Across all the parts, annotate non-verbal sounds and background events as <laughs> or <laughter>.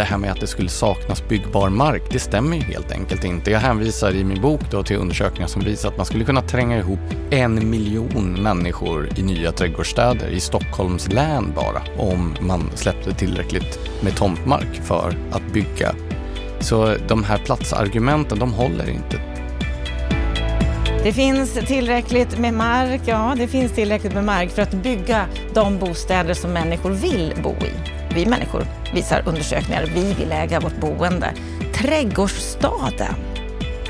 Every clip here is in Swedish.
det här med att det skulle saknas byggbar mark, det stämmer ju helt enkelt inte. Jag hänvisar i min bok då till undersökningar som visar att man skulle kunna tränga ihop en miljon människor i nya trädgårdsstäder i Stockholms län bara om man släppte tillräckligt med tomtmark för att bygga. Så de här platsargumenten, de håller inte. Det finns tillräckligt med mark, ja det finns tillräckligt med mark för att bygga de bostäder som människor vill bo i. Vi människor, visar undersökningar, vi vill äga vårt boende. Trädgårdsstaden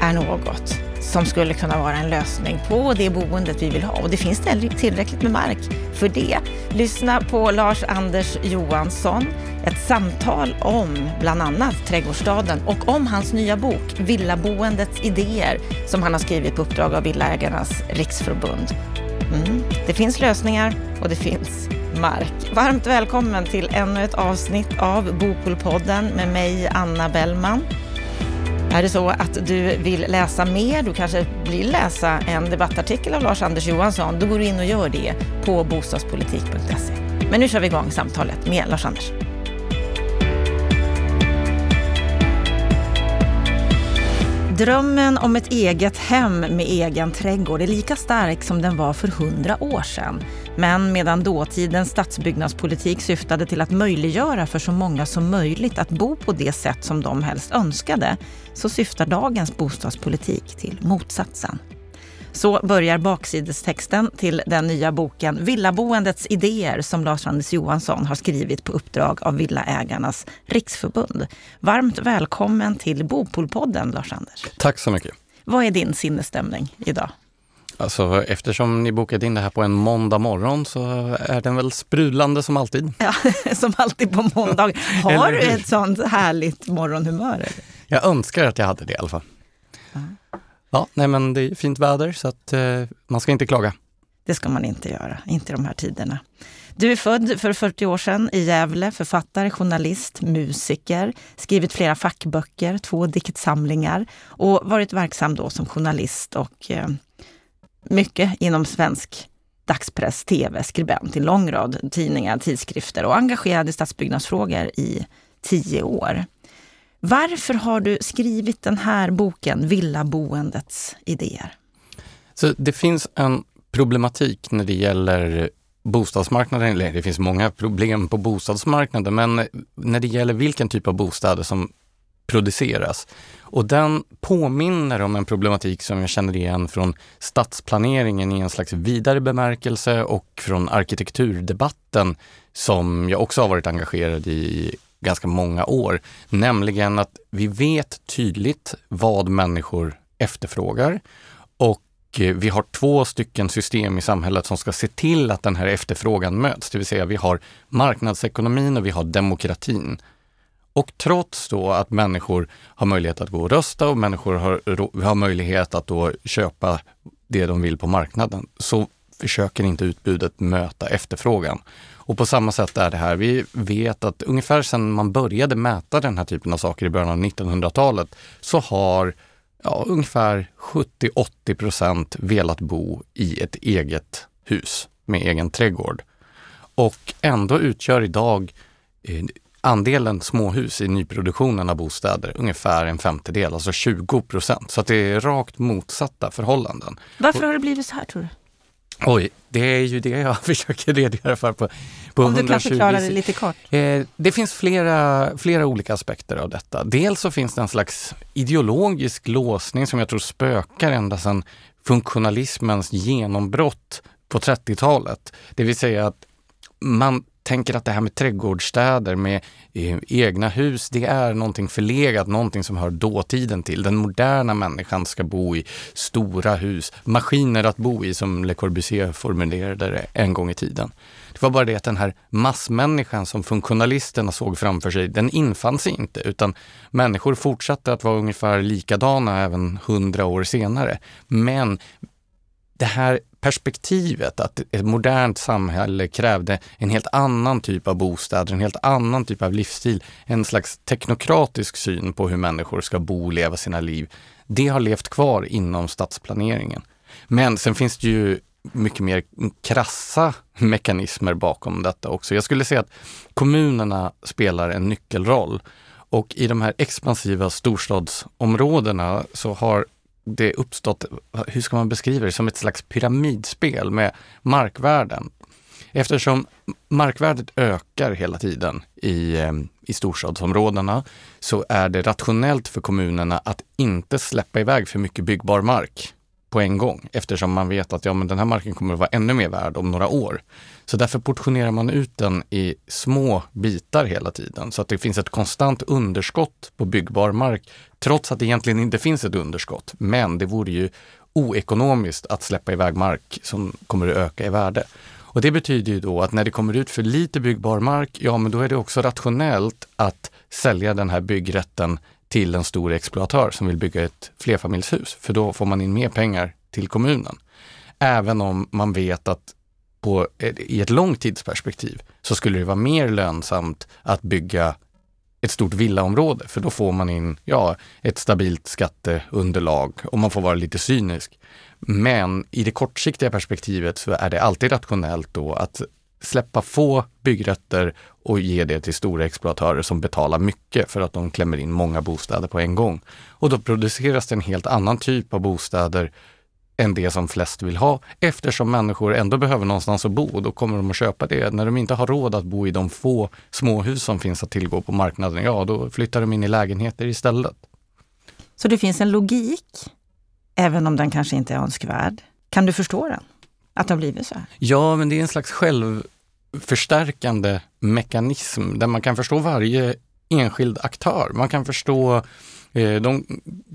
är något som skulle kunna vara en lösning på det boendet vi vill ha. Och det finns tillräckligt med mark för det. Lyssna på Lars-Anders Johansson, ett samtal om bland annat Trädgårdsstaden och om hans nya bok Villaboendets idéer som han har skrivit på uppdrag av Villaägarnas riksförbund. Mm. Det finns lösningar och det finns mark. Varmt välkommen till ännu ett avsnitt av Bopolpodden med mig, Anna Bellman. Är det så att du vill läsa mer, du kanske vill läsa en debattartikel av Lars-Anders Johansson, då går du in och gör det på bostadspolitik.se. Men nu kör vi igång samtalet med Lars-Anders. Drömmen om ett eget hem med egen trädgård är lika stark som den var för hundra år sedan. Men medan dåtidens stadsbyggnadspolitik syftade till att möjliggöra för så många som möjligt att bo på det sätt som de helst önskade, så syftar dagens bostadspolitik till motsatsen. Så börjar baksidestexten till den nya boken Villaboendets idéer som Lars-Anders Johansson har skrivit på uppdrag av Villaägarnas riksförbund. Varmt välkommen till Bopolpodden, Lars-Anders. Tack så mycket. Vad är din sinnesstämning idag? Alltså eftersom ni bokade in det här på en måndag morgon så är den väl sprudlande som alltid. Ja, <laughs> som alltid på måndag. <laughs> Har du ett sånt härligt morgonhumör? Eller? Jag önskar att jag hade det i alla fall. Ja, ja nej men det är fint väder så att eh, man ska inte klaga. Det ska man inte göra, inte i de här tiderna. Du är född för 40 år sedan i Gävle, författare, journalist, musiker, skrivit flera fackböcker, två diktsamlingar och varit verksam då som journalist och eh, mycket inom svensk dagspress, tv, skribent i en lång rad tidningar, tidskrifter och engagerad i stadsbyggnadsfrågor i tio år. Varför har du skrivit den här boken, Villaboendets idéer? Så det finns en problematik när det gäller bostadsmarknaden. Det finns många problem på bostadsmarknaden, men när det gäller vilken typ av bostäder som produceras. Och den påminner om en problematik som jag känner igen från stadsplaneringen i en slags vidare bemärkelse och från arkitekturdebatten som jag också har varit engagerad i ganska många år. Nämligen att vi vet tydligt vad människor efterfrågar och eh, vi har två stycken system i samhället som ska se till att den här efterfrågan möts. Det vill säga vi har marknadsekonomin och vi har demokratin. Och trots då att människor har möjlighet att gå och rösta och människor har, har möjlighet att då köpa det de vill på marknaden, så försöker inte utbudet möta efterfrågan. Och på samma sätt är det här. Vi vet att ungefär sedan man började mäta den här typen av saker i början av 1900-talet så har ja, ungefär 70-80 procent velat bo i ett eget hus med egen trädgård. Och ändå utgör idag eh, andelen småhus i nyproduktionen av bostäder ungefär en femtedel, alltså 20 procent. Så att det är rakt motsatta förhållanden. Varför har det blivit så här tror du? Oj, det är ju det jag <laughs> försöker redogöra för på, på Om 120. du kan förklara det lite kort. Eh, det finns flera, flera olika aspekter av detta. Dels så finns det en slags ideologisk låsning som jag tror spökar ända sedan funktionalismens genombrott på 30-talet. Det vill säga att man tänker att det här med trädgårdsstäder med eh, egna hus, det är någonting förlegat, någonting som hör dåtiden till. Den moderna människan ska bo i stora hus, maskiner att bo i som Le Corbusier formulerade det en gång i tiden. Det var bara det att den här massmänniskan som funktionalisterna såg framför sig, den infann sig inte utan människor fortsatte att vara ungefär likadana även hundra år senare. Men det här perspektivet att ett modernt samhälle krävde en helt annan typ av bostäder, en helt annan typ av livsstil, en slags teknokratisk syn på hur människor ska bo och leva sina liv. Det har levt kvar inom stadsplaneringen. Men sen finns det ju mycket mer krassa mekanismer bakom detta också. Jag skulle säga att kommunerna spelar en nyckelroll Och i de här expansiva storstadsområdena så har det uppstått, hur ska man beskriva det, som ett slags pyramidspel med markvärden. Eftersom markvärdet ökar hela tiden i, eh, i storstadsområdena så är det rationellt för kommunerna att inte släppa iväg för mycket byggbar mark på en gång eftersom man vet att ja, men den här marken kommer att vara ännu mer värd om några år. Så därför portionerar man ut den i små bitar hela tiden så att det finns ett konstant underskott på byggbar mark trots att det egentligen inte finns ett underskott. Men det vore ju oekonomiskt att släppa iväg mark som kommer att öka i värde. Och det betyder ju då att när det kommer ut för lite byggbar mark, ja men då är det också rationellt att sälja den här byggrätten till en stor exploatör som vill bygga ett flerfamiljshus, för då får man in mer pengar till kommunen. Även om man vet att på, i ett långt tidsperspektiv så skulle det vara mer lönsamt att bygga ett stort villaområde, för då får man in ja, ett stabilt skatteunderlag och man får vara lite cynisk. Men i det kortsiktiga perspektivet så är det alltid rationellt då att släppa få byggrätter och ge det till stora exploatörer som betalar mycket för att de klämmer in många bostäder på en gång. Och då produceras det en helt annan typ av bostäder än det som flest vill ha eftersom människor ändå behöver någonstans att bo och då kommer de att köpa det. När de inte har råd att bo i de få småhus som finns att tillgå på marknaden, ja då flyttar de in i lägenheter istället. Så det finns en logik, även om den kanske inte är önskvärd. Kan du förstå den? Att det har blivit så här? Ja, men det är en slags självförstärkande mekanism där man kan förstå varje enskild aktör. Man kan förstå eh, de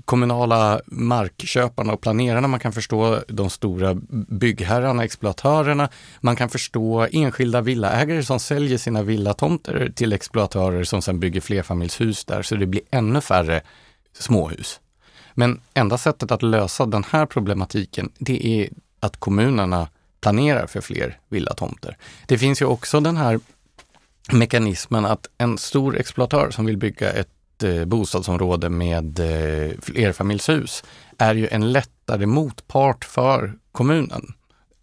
kommunala markköparna och planerarna, man kan förstå de stora byggherrarna, exploatörerna, man kan förstå enskilda villaägare som säljer sina villatomter till exploatörer som sedan bygger flerfamiljshus där, så det blir ännu färre småhus. Men enda sättet att lösa den här problematiken, det är att kommunerna planerar för fler villatomter. Det finns ju också den här mekanismen att en stor exploatör som vill bygga ett eh, bostadsområde med eh, flerfamiljshus är ju en lättare motpart för kommunen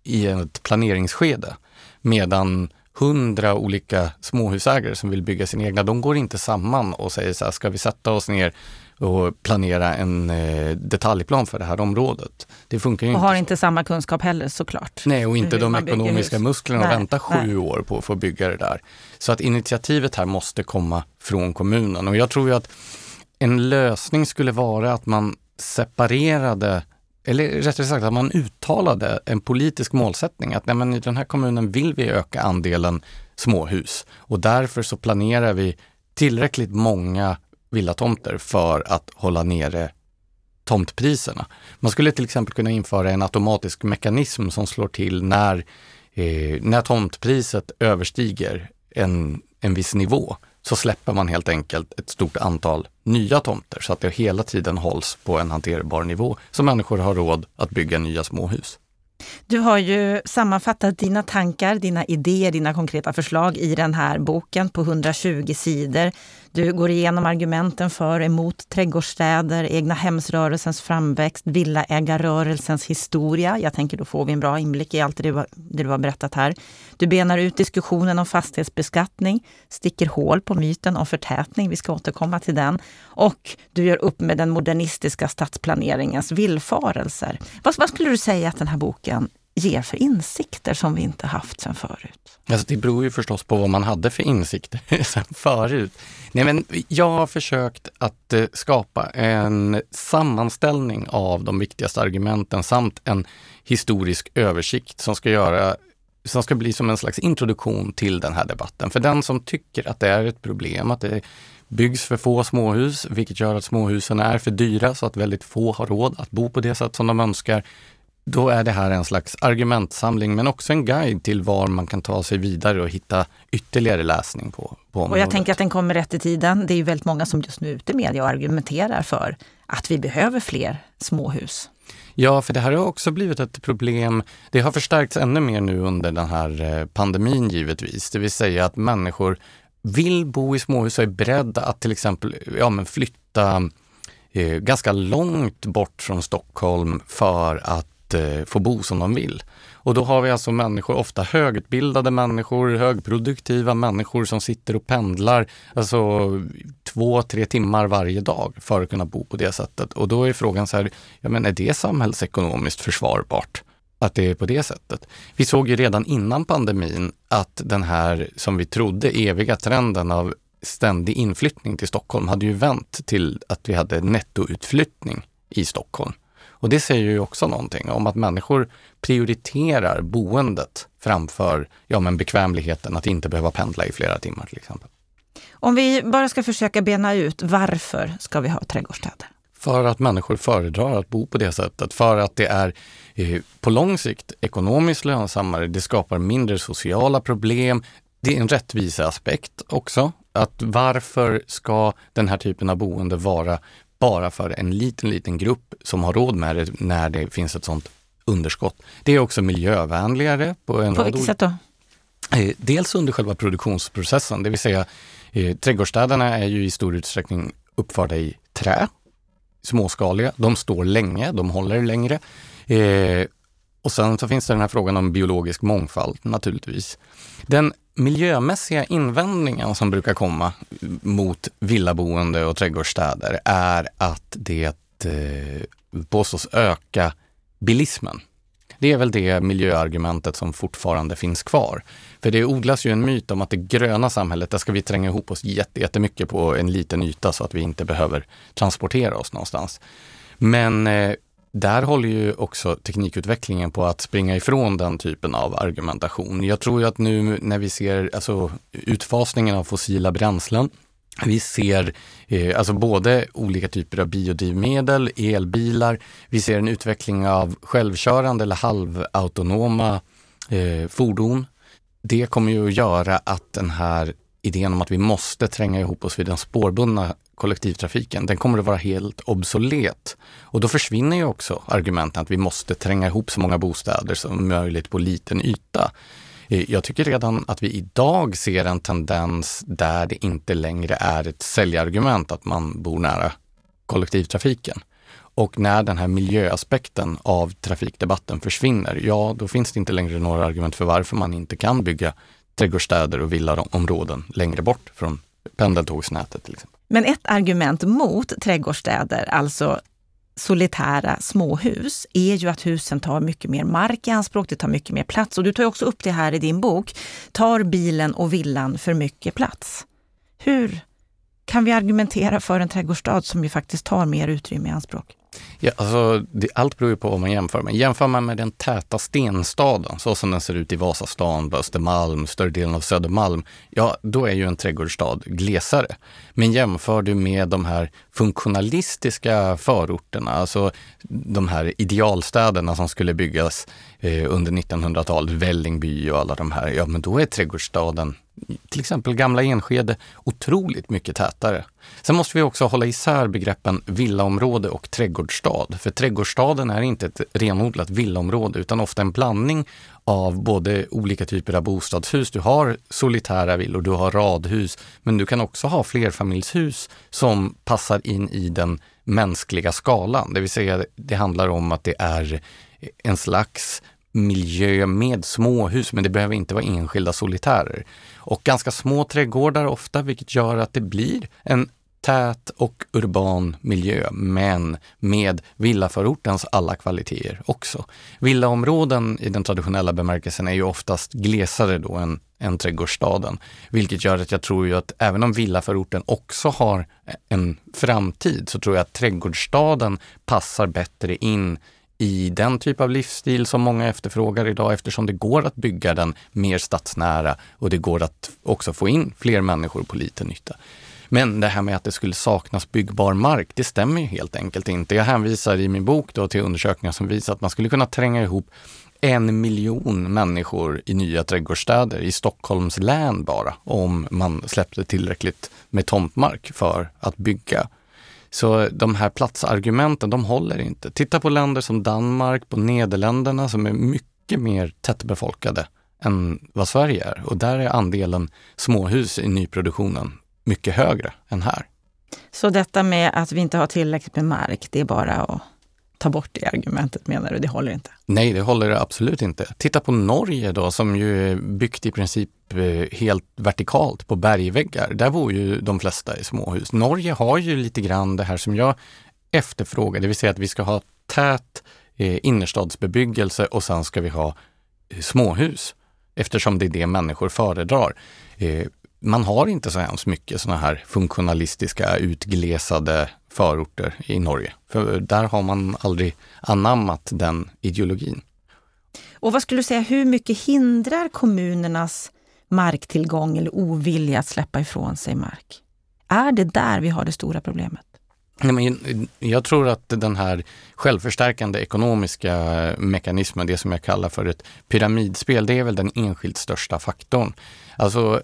i ett planeringsskede. Medan hundra olika småhusägare som vill bygga sin egna, de går inte samman och säger så här, ska vi sätta oss ner och planera en eh, detaljplan för det här området. Det funkar ju och inte. har inte samma kunskap heller såklart. Nej, och inte de ekonomiska musklerna att vänta sju nej. år på att få bygga det där. Så att initiativet här måste komma från kommunen och jag tror ju att en lösning skulle vara att man separerade eller rättare sagt att man uttalade en politisk målsättning att nej, men i den här kommunen vill vi öka andelen småhus och därför så planerar vi tillräckligt många villatomter för att hålla nere tomtpriserna. Man skulle till exempel kunna införa en automatisk mekanism som slår till när, eh, när tomtpriset överstiger en, en viss nivå så släpper man helt enkelt ett stort antal nya tomter så att det hela tiden hålls på en hanterbar nivå så människor har råd att bygga nya småhus. Du har ju sammanfattat dina tankar, dina idéer, dina konkreta förslag i den här boken på 120 sidor. Du går igenom argumenten för och emot trädgårdsstäder, egna hemsrörelsens framväxt, villaägarrörelsens historia. Jag tänker då får vi en bra inblick i allt det du, har- det du har berättat här. Du benar ut diskussionen om fastighetsbeskattning, sticker hål på myten om förtätning, vi ska återkomma till den. Och du gör upp med den modernistiska stadsplaneringens villfarelser. Vad, vad skulle du säga att den här boken ger för insikter som vi inte haft sedan förut? Alltså det beror ju förstås på vad man hade för insikter <laughs> sen förut. Nej, men jag har försökt att eh, skapa en sammanställning av de viktigaste argumenten samt en historisk översikt som ska göra som ska bli som en slags introduktion till den här debatten. För den som tycker att det är ett problem, att det byggs för få småhus, vilket gör att småhusen är för dyra så att väldigt få har råd att bo på det sätt som de önskar. Då är det här en slags argumentsamling men också en guide till var man kan ta sig vidare och hitta ytterligare läsning på, på Och området. jag tänker att den kommer rätt i tiden. Det är ju väldigt många som just nu är ute i media och argumenterar för att vi behöver fler småhus. Ja, för det här har också blivit ett problem. Det har förstärkts ännu mer nu under den här eh, pandemin givetvis. Det vill säga att människor vill bo i småhus och är beredda att till exempel ja, men flytta eh, ganska långt bort från Stockholm för att eh, få bo som de vill. Och då har vi alltså människor, ofta högutbildade människor, högproduktiva människor som sitter och pendlar, alltså två, tre timmar varje dag för att kunna bo på det sättet. Och då är frågan så här, ja men är det samhällsekonomiskt försvarbart? Att det är på det sättet. Vi såg ju redan innan pandemin att den här, som vi trodde, eviga trenden av ständig inflyttning till Stockholm hade ju vänt till att vi hade nettoutflyttning i Stockholm. Och det säger ju också någonting om att människor prioriterar boendet framför ja, men bekvämligheten att inte behöva pendla i flera timmar till exempel. Om vi bara ska försöka bena ut varför ska vi ha trädgårdsstäder? För att människor föredrar att bo på det sättet. För att det är eh, på lång sikt ekonomiskt lönsammare. Det skapar mindre sociala problem. Det är en rättviseaspekt också. Att varför ska den här typen av boende vara bara för en liten, liten grupp som har råd med det när det finns ett sånt underskott. Det är också miljövänligare på en På vilket sätt då? Eh, dels under själva produktionsprocessen, det vill säga eh, trädgårdsstäderna är ju i stor utsträckning uppförda i trä, småskaliga. De står länge, de håller längre. Eh, och sen så finns det den här frågan om biologisk mångfald naturligtvis. Den miljömässiga invändningen som brukar komma mot villaboende och trädgårdsstäder är att det eh, påstås öka bilismen. Det är väl det miljöargumentet som fortfarande finns kvar. För det odlas ju en myt om att det gröna samhället, där ska vi tränga ihop oss jättemycket på en liten yta så att vi inte behöver transportera oss någonstans. Men eh, där håller ju också teknikutvecklingen på att springa ifrån den typen av argumentation. Jag tror ju att nu när vi ser alltså, utfasningen av fossila bränslen, vi ser eh, alltså både olika typer av biodrivmedel, elbilar, vi ser en utveckling av självkörande eller halvautonoma eh, fordon. Det kommer ju att göra att den här idén om att vi måste tränga ihop oss vid den spårbundna kollektivtrafiken, den kommer att vara helt obsolet. Och då försvinner ju också argumenten att vi måste tränga ihop så många bostäder som möjligt på liten yta. Eh, jag tycker redan att vi idag ser en tendens där det inte längre är ett säljargument att man bor nära kollektivtrafiken. Och när den här miljöaspekten av trafikdebatten försvinner, ja då finns det inte längre några argument för varför man inte kan bygga trädgårdsstäder och villaområden längre bort från pendeltågsnätet Liksom. Men ett argument mot trädgårdsstäder, alltså solitära småhus, är ju att husen tar mycket mer mark i anspråk, det tar mycket mer plats. Och du tar också upp det här i din bok. Tar bilen och villan för mycket plats? Hur kan vi argumentera för en trädgårdsstad som ju faktiskt tar mer utrymme i anspråk? Ja, alltså, det, allt beror ju på vad man jämför med. Jämför man med den täta stenstaden, så som den ser ut i Vasastan, på Östermalm, större delen av Södermalm, ja, då är ju en trädgårdsstad glesare. Men jämför du med de här funktionalistiska förorterna, alltså de här idealstäderna som skulle byggas eh, under 1900-talet, Vällingby och alla de här, ja men då är trädgårdsstaden till exempel gamla Enskede otroligt mycket tätare. Sen måste vi också hålla isär begreppen villaområde och trädgårdsstad. För trädgårdsstaden är inte ett renodlat villaområde utan ofta en blandning av både olika typer av bostadshus. Du har solitära villor, du har radhus, men du kan också ha flerfamiljshus som passar in i den mänskliga skalan. Det vill säga, det handlar om att det är en slags miljö med småhus, men det behöver inte vara enskilda solitärer. Och ganska små trädgårdar ofta, vilket gör att det blir en tät och urban miljö, men med villaförortens alla kvaliteter också. Villaområden i den traditionella bemärkelsen är ju oftast glesare då än, än trädgårdsstaden, vilket gör att jag tror ju att även om villaförorten också har en framtid så tror jag att trädgårdsstaden passar bättre in i den typ av livsstil som många efterfrågar idag eftersom det går att bygga den mer stadsnära och det går att också få in fler människor på lite nytta. Men det här med att det skulle saknas byggbar mark, det stämmer ju helt enkelt inte. Jag hänvisar i min bok då till undersökningar som visar att man skulle kunna tränga ihop en miljon människor i nya trädgårdsstäder i Stockholms län bara, om man släppte tillräckligt med tomtmark för att bygga. Så de här platsargumenten, de håller inte. Titta på länder som Danmark, på Nederländerna som är mycket mer tättbefolkade än vad Sverige är. Och där är andelen småhus i nyproduktionen mycket högre än här. Så detta med att vi inte har tillräckligt med mark, det är bara att ta bort det argumentet menar du? Det håller inte? Nej, det håller absolut inte. Titta på Norge då som ju är byggt i princip eh, helt vertikalt på bergväggar. Där bor ju de flesta i småhus. Norge har ju lite grann det här som jag efterfrågar, det vill säga att vi ska ha tät eh, innerstadsbebyggelse och sen ska vi ha eh, småhus eftersom det är det människor föredrar. Man har inte så hemskt mycket sådana här funktionalistiska utglesade förorter i Norge. För där har man aldrig anammat den ideologin. Och vad skulle du säga, hur mycket hindrar kommunernas marktillgång eller ovilja att släppa ifrån sig mark? Är det där vi har det stora problemet? Jag tror att den här självförstärkande ekonomiska mekanismen, det som jag kallar för ett pyramidspel, det är väl den enskilt största faktorn. Alltså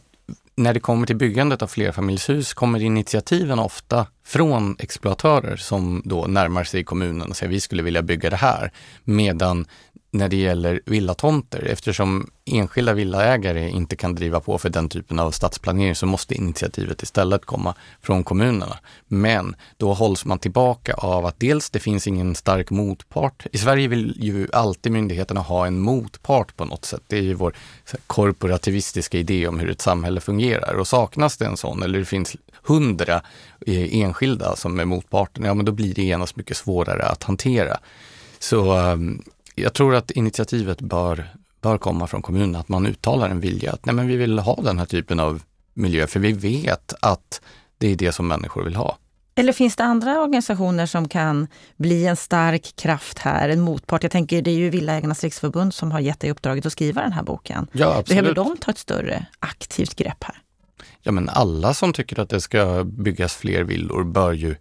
när det kommer till byggandet av flerfamiljshus kommer initiativen ofta från exploatörer som då närmar sig kommunen och säger vi skulle vilja bygga det här. Medan när det gäller villatomter, eftersom enskilda villaägare inte kan driva på för den typen av stadsplanering så måste initiativet istället komma från kommunerna. Men då hålls man tillbaka av att dels det finns ingen stark motpart. I Sverige vill ju alltid myndigheterna ha en motpart på något sätt. Det är ju vår korporativistiska idé om hur ett samhälle fungerar och saknas det en sån eller det finns hundra eh, enskilda som är motparten, ja men då blir det genast mycket svårare att hantera. Så ehm, jag tror att initiativet bör, bör komma från kommunen, att man uttalar en vilja att nej, men vi vill ha den här typen av miljö, för vi vet att det är det som människor vill ha. Eller finns det andra organisationer som kan bli en stark kraft här, en motpart? Jag tänker, det är ju Villaägarnas riksförbund som har gett dig uppdraget att skriva den här boken. Ja, absolut. Behöver de ta ett större aktivt grepp här? Ja, men alla som tycker att det ska byggas fler villor bör ju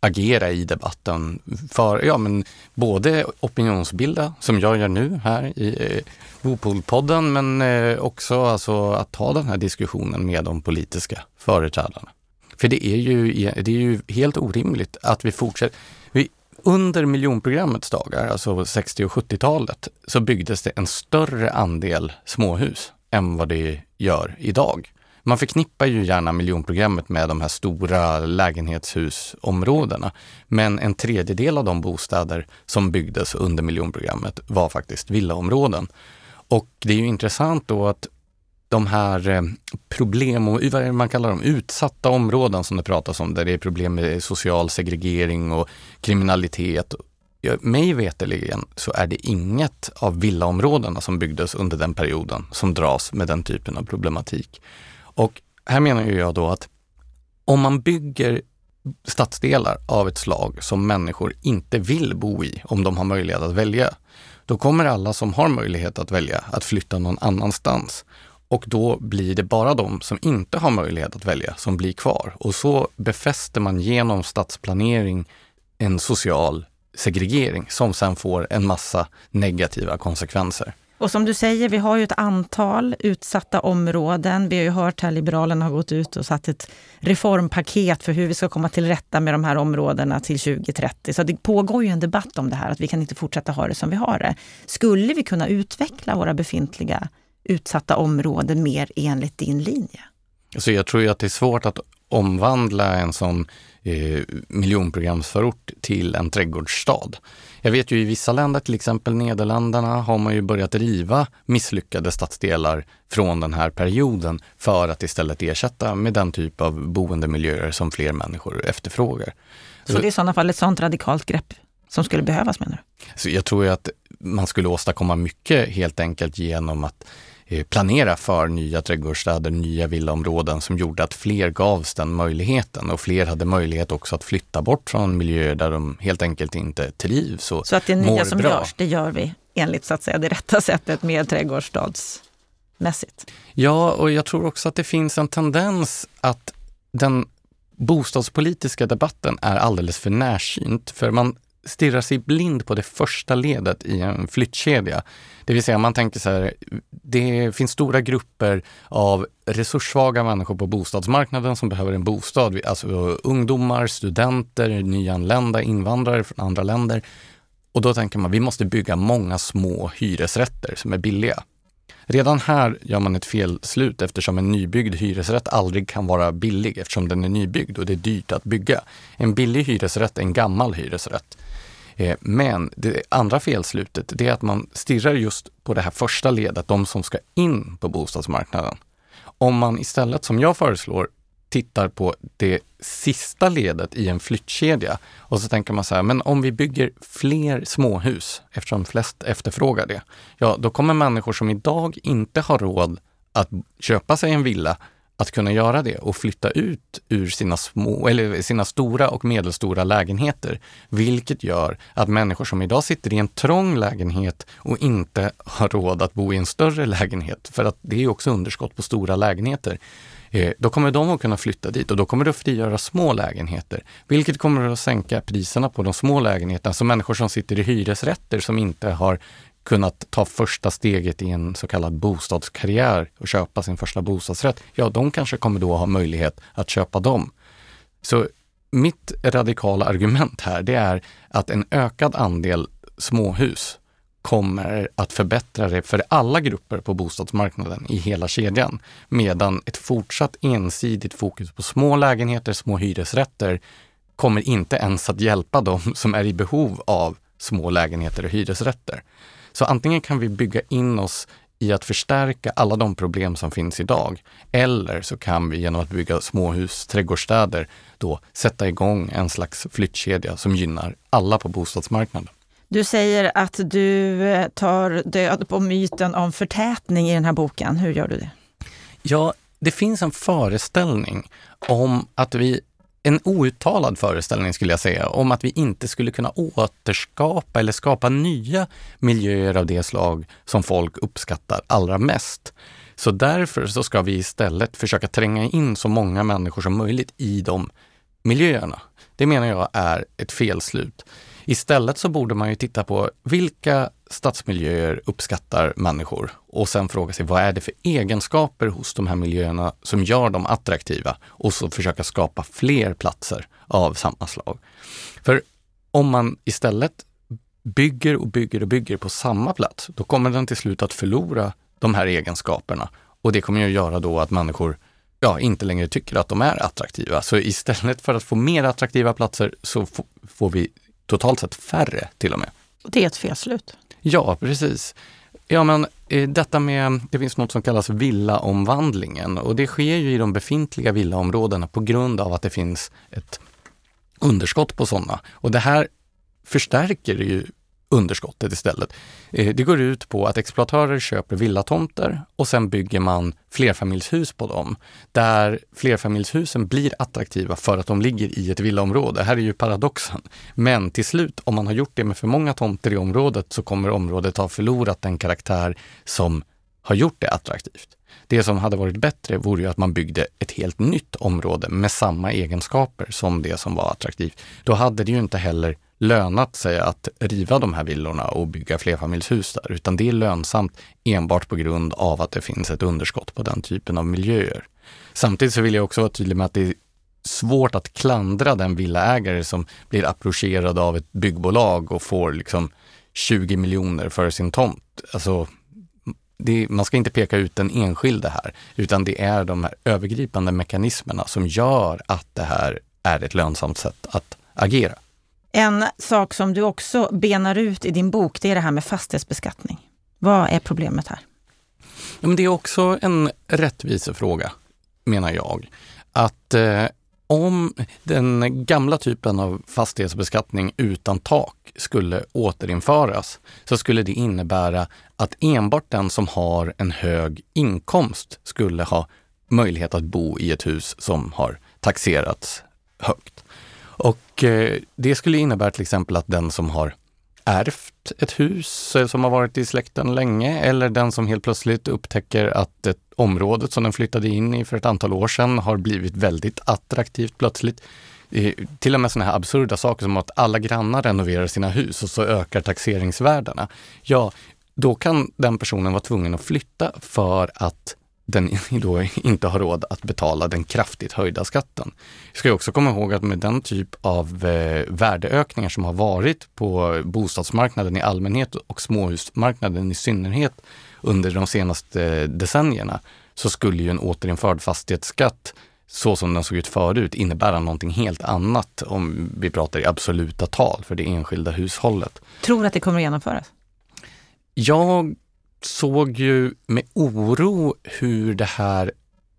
agera i debatten för, ja men både opinionsbilda, som jag gör nu här i eh, Bopolpodden, men eh, också alltså att ta den här diskussionen med de politiska företrädarna. För det är ju, det är ju helt orimligt att vi fortsätter. Vi, under miljonprogrammets dagar, alltså 60 och 70-talet, så byggdes det en större andel småhus än vad det gör idag. Man förknippar ju gärna miljonprogrammet med de här stora lägenhetshusområdena. Men en tredjedel av de bostäder som byggdes under miljonprogrammet var faktiskt villaområden. Och det är ju intressant då att de här eh, problem och vad är det man kallar dem, utsatta områden som det pratas om, där det är problem med social segregering och kriminalitet. Mig veterligen så är det inget av villaområdena som byggdes under den perioden som dras med den typen av problematik. Och här menar jag då att om man bygger stadsdelar av ett slag som människor inte vill bo i om de har möjlighet att välja, då kommer alla som har möjlighet att välja att flytta någon annanstans. Och då blir det bara de som inte har möjlighet att välja som blir kvar. Och så befäster man genom stadsplanering en social segregering som sen får en massa negativa konsekvenser. Och som du säger, vi har ju ett antal utsatta områden. Vi har ju hört här Liberalerna har gått ut och satt ett reformpaket för hur vi ska komma till rätta med de här områdena till 2030. Så det pågår ju en debatt om det här, att vi kan inte fortsätta ha det som vi har det. Skulle vi kunna utveckla våra befintliga utsatta områden mer enligt din linje? Alltså jag tror ju att det är svårt att omvandla en sån eh, miljonprogramsförort till en trädgårdsstad. Jag vet ju i vissa länder, till exempel Nederländerna, har man ju börjat riva misslyckade stadsdelar från den här perioden för att istället ersätta med den typ av boendemiljöer som fler människor efterfrågar. Så det är i sådana fall ett sådant radikalt grepp som skulle behövas menar du? Så jag tror ju att man skulle åstadkomma mycket helt enkelt genom att planera för nya trädgårdsstäder, nya villaområden som gjorde att fler gavs den möjligheten och fler hade möjlighet också att flytta bort från miljöer där de helt enkelt inte trivs och Så att det nya som bra. görs, det gör vi enligt så att säga det rätta sättet mer trädgårdsstadsmässigt? Ja, och jag tror också att det finns en tendens att den bostadspolitiska debatten är alldeles för närsynt. För man stirrar sig blind på det första ledet i en flyttkedja. Det vill säga man tänker så här, det finns stora grupper av resurssvaga människor på bostadsmarknaden som behöver en bostad. Alltså ungdomar, studenter, nyanlända, invandrare från andra länder. Och då tänker man, vi måste bygga många små hyresrätter som är billiga. Redan här gör man ett felslut eftersom en nybyggd hyresrätt aldrig kan vara billig eftersom den är nybyggd och det är dyrt att bygga. En billig hyresrätt är en gammal hyresrätt. Eh, men det andra felslutet, det är att man stirrar just på det här första ledet, de som ska in på bostadsmarknaden. Om man istället, som jag föreslår, tittar på det sista ledet i en flyttkedja och så tänker man så här, men om vi bygger fler småhus, eftersom flest efterfrågar det, ja då kommer människor som idag inte har råd att köpa sig en villa att kunna göra det och flytta ut ur sina, små, eller sina stora och medelstora lägenheter. Vilket gör att människor som idag sitter i en trång lägenhet och inte har råd att bo i en större lägenhet, för att det är också underskott på stora lägenheter, eh, då kommer de att kunna flytta dit och då kommer det att frigöra små lägenheter, vilket kommer att sänka priserna på de små lägenheterna. Så människor som sitter i hyresrätter som inte har kunnat ta första steget i en så kallad bostadskarriär och köpa sin första bostadsrätt, ja, de kanske kommer då ha möjlighet att köpa dem. Så mitt radikala argument här, det är att en ökad andel småhus kommer att förbättra det för alla grupper på bostadsmarknaden i hela kedjan. Medan ett fortsatt ensidigt fokus på små lägenheter, små hyresrätter kommer inte ens att hjälpa dem som är i behov av små lägenheter och hyresrätter. Så antingen kan vi bygga in oss i att förstärka alla de problem som finns idag. Eller så kan vi genom att bygga småhus, trädgårdsstäder, då sätta igång en slags flyttkedja som gynnar alla på bostadsmarknaden. Du säger att du eh, tar död på myten om förtätning i den här boken. Hur gör du det? Ja, det finns en föreställning om att vi en outtalad föreställning skulle jag säga, om att vi inte skulle kunna återskapa eller skapa nya miljöer av det slag som folk uppskattar allra mest. Så därför så ska vi istället försöka tränga in så många människor som möjligt i de miljöerna. Det menar jag är ett felslut. Istället så borde man ju titta på vilka stadsmiljöer uppskattar människor och sen fråga sig vad är det för egenskaper hos de här miljöerna som gör dem attraktiva och så försöka skapa fler platser av samma slag. För om man istället bygger och bygger och bygger på samma plats, då kommer den till slut att förlora de här egenskaperna och det kommer ju att göra då att människor ja, inte längre tycker att de är attraktiva. Så istället för att få mer attraktiva platser så får vi totalt sett färre till och med. Det är ett felslut. Ja, precis. Ja, men eh, detta med, det finns något som kallas villaomvandlingen och det sker ju i de befintliga villaområdena på grund av att det finns ett underskott på sådana. Och det här förstärker ju underskottet istället. Eh, det går ut på att exploatörer köper villatomter och sen bygger man flerfamiljshus på dem. Där flerfamiljshusen blir attraktiva för att de ligger i ett villaområde. Här är ju paradoxen. Men till slut, om man har gjort det med för många tomter i området så kommer området ha förlorat den karaktär som har gjort det attraktivt. Det som hade varit bättre vore ju att man byggde ett helt nytt område med samma egenskaper som det som var attraktivt. Då hade det ju inte heller lönat sig att riva de här villorna och bygga flerfamiljshus där, utan det är lönsamt enbart på grund av att det finns ett underskott på den typen av miljöer. Samtidigt så vill jag också vara tydlig med att det är svårt att klandra den villaägare som blir approcherad av ett byggbolag och får liksom 20 miljoner för sin tomt. Alltså, det, man ska inte peka ut den enskilde här, utan det är de här övergripande mekanismerna som gör att det här är ett lönsamt sätt att agera. En sak som du också benar ut i din bok, det är det här med fastighetsbeskattning. Vad är problemet här? Men det är också en rättvisefråga, menar jag. Att eh, om den gamla typen av fastighetsbeskattning utan tak skulle återinföras så skulle det innebära att enbart den som har en hög inkomst skulle ha möjlighet att bo i ett hus som har taxerats högt. Och eh, det skulle innebära till exempel att den som har ärvt ett hus eh, som har varit i släkten länge eller den som helt plötsligt upptäcker att ett området som den flyttade in i för ett antal år sedan har blivit väldigt attraktivt plötsligt. Eh, till och med sådana här absurda saker som att alla grannar renoverar sina hus och så ökar taxeringsvärdena. Ja, då kan den personen vara tvungen att flytta för att den <laughs> då inte har råd att betala den kraftigt höjda skatten. Vi ska också komma ihåg att med den typ av eh, värdeökningar som har varit på bostadsmarknaden i allmänhet och småhusmarknaden i synnerhet under de senaste decennierna så skulle ju en återinförd fastighetsskatt så som den såg ut förut innebära någonting helt annat om vi pratar i absoluta tal för det enskilda hushållet. Tror du att det kommer att genomföras? Jag såg ju med oro hur det här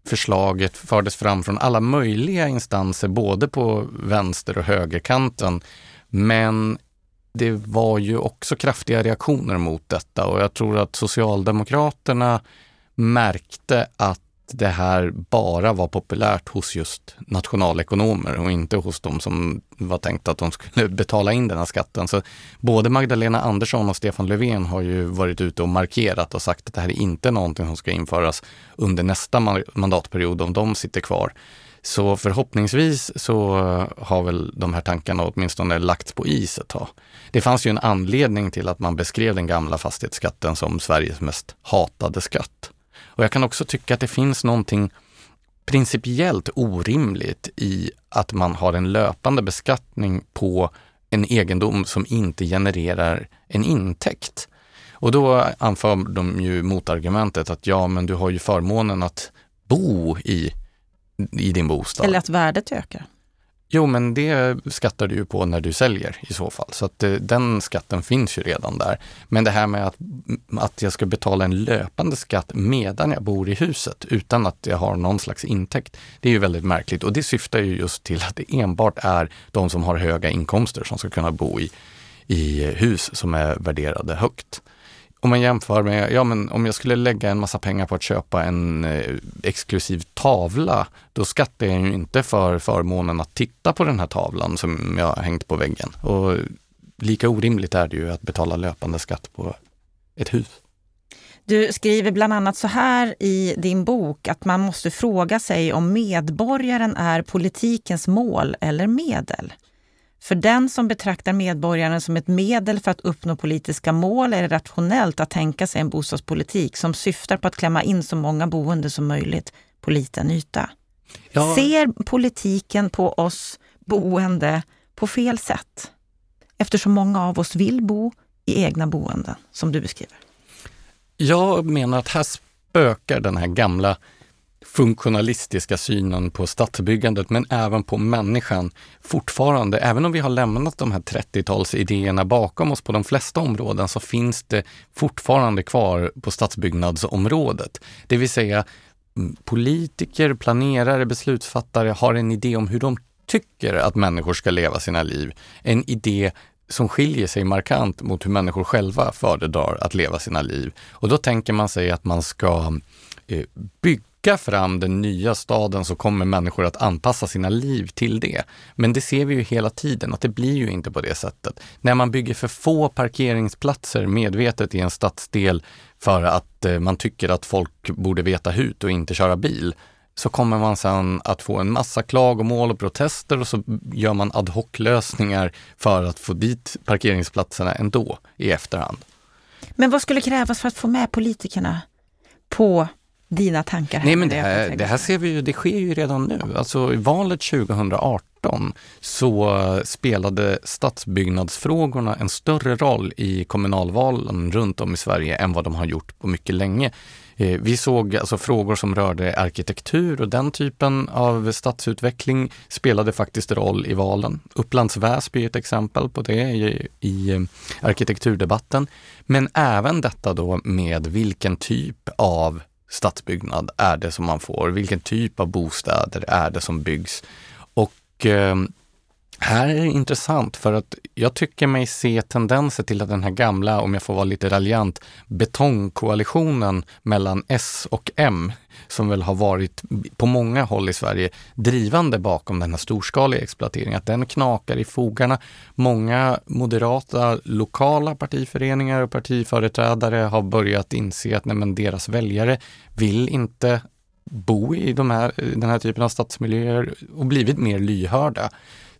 förslaget fördes fram från alla möjliga instanser, både på vänster och högerkanten. Men det var ju också kraftiga reaktioner mot detta och jag tror att Socialdemokraterna märkte att det här bara var populärt hos just nationalekonomer och inte hos de som var tänkt att de skulle <laughs> betala in den här skatten. Så både Magdalena Andersson och Stefan Löfven har ju varit ute och markerat och sagt att det här är inte någonting som ska införas under nästa mandatperiod om de sitter kvar. Så förhoppningsvis så eh, har väl de här tankarna åtminstone lagts på is ett tag. Det fanns ju en anledning till att man beskrev den gamla fastighetsskatten som Sveriges mest hatade skatt. Och jag kan också tycka att det finns någonting principiellt orimligt i att man har en löpande beskattning på en egendom som inte genererar en intäkt. Och då anför de ju motargumentet att ja, men du har ju förmånen att bo i, i din bostad. Eller att värdet ökar. Jo, men det skattar du ju på när du säljer i så fall. Så att eh, den skatten finns ju redan där. Men det här med att, att jag ska betala en löpande skatt medan jag bor i huset utan att jag har någon slags intäkt, det är ju väldigt märkligt. Och det syftar ju just till att det enbart är de som har höga inkomster som ska kunna bo i, i hus som är värderade högt om man jämför med, ja men om jag skulle lägga en massa pengar på att köpa en eh, exklusiv tavla, då skattar jag ju inte för förmånen att titta på den här tavlan som jag har hängt på väggen. Och lika orimligt är det ju att betala löpande skatt på ett hus. Du skriver bland annat så här i din bok att man måste fråga sig om medborgaren är politikens mål eller medel. För den som betraktar medborgaren som ett medel för att uppnå politiska mål är det rationellt att tänka sig en bostadspolitik som syftar på att klämma in så många boende som möjligt på liten yta. Ja. Ser politiken på oss boende på fel sätt? Eftersom många av oss vill bo i egna boenden, som du beskriver. Jag menar att här spökar den här gamla funktionalistiska synen på stadsbyggandet men även på människan fortfarande. Även om vi har lämnat de här 30-talsidéerna bakom oss på de flesta områden så finns det fortfarande kvar på stadsbyggnadsområdet. Det vill säga mm, politiker, planerare, beslutsfattare har en idé om hur de tycker att människor ska leva sina liv. En idé som skiljer sig markant mot hur människor själva föredrar att leva sina liv. Och då tänker man sig att man ska Eh, bygga fram den nya staden så kommer människor att anpassa sina liv till det. Men det ser vi ju hela tiden att det blir ju inte på det sättet. När man bygger för få parkeringsplatser medvetet i en stadsdel för att eh, man tycker att folk borde veta hut och inte köra bil, så kommer man sen att få en massa klagomål och protester och så gör man ad hoc-lösningar för att få dit parkeringsplatserna ändå i efterhand. Men vad skulle krävas för att få med politikerna på dina tankar? Här Nej, men det här, det här ser vi ju, det sker ju redan nu. Alltså i valet 2018 så spelade stadsbyggnadsfrågorna en större roll i kommunalvalen runt om i Sverige än vad de har gjort på mycket länge. Eh, vi såg alltså frågor som rörde arkitektur och den typen av stadsutveckling spelade faktiskt roll i valen. Upplands Väsby är ett exempel på det i, i eh, arkitekturdebatten. Men även detta då med vilken typ av stadsbyggnad är det som man får? Vilken typ av bostäder är det som byggs? Och eh, här är det intressant för att jag tycker mig se tendenser till att den här gamla, om jag får vara lite raljant, betongkoalitionen mellan S och M, som väl har varit på många håll i Sverige drivande bakom den här storskaliga exploateringen, att den knakar i fogarna. Många moderata lokala partiföreningar och partiföreträdare har börjat inse att nej, men deras väljare vill inte bo i de här, den här typen av stadsmiljöer och blivit mer lyhörda.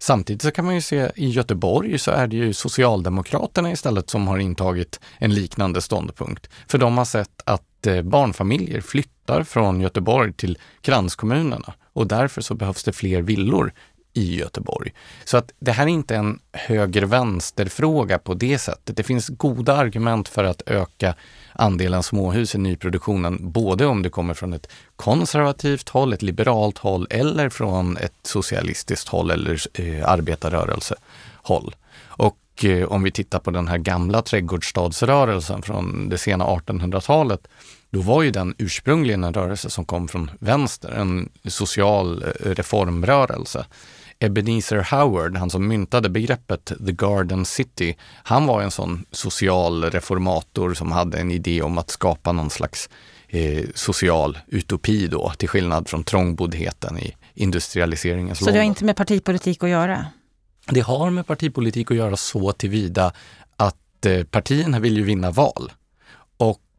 Samtidigt så kan man ju se i Göteborg så är det ju Socialdemokraterna istället som har intagit en liknande ståndpunkt. För de har sett att eh, barnfamiljer flyttar från Göteborg till kranskommunerna och därför så behövs det fler villor i Göteborg. Så att det här är inte en höger-vänster-fråga på det sättet. Det finns goda argument för att öka andelen småhus i nyproduktionen, både om du kommer från ett konservativt håll, ett liberalt håll eller från ett socialistiskt håll eller eh, arbetarrörelsehåll. Och eh, om vi tittar på den här gamla trädgårdsstadsrörelsen från det sena 1800-talet, då var ju den ursprungligen en rörelse som kom från vänster, en social eh, reformrörelse. Ebenezer Howard, han som myntade begreppet The Garden City, han var en sån social reformator som hade en idé om att skapa någon slags eh, social utopi då, till skillnad från trångboddheten i industrialiseringens Så det har inte med partipolitik att göra? Det har med partipolitik att göra så tillvida att eh, partierna vill ju vinna val.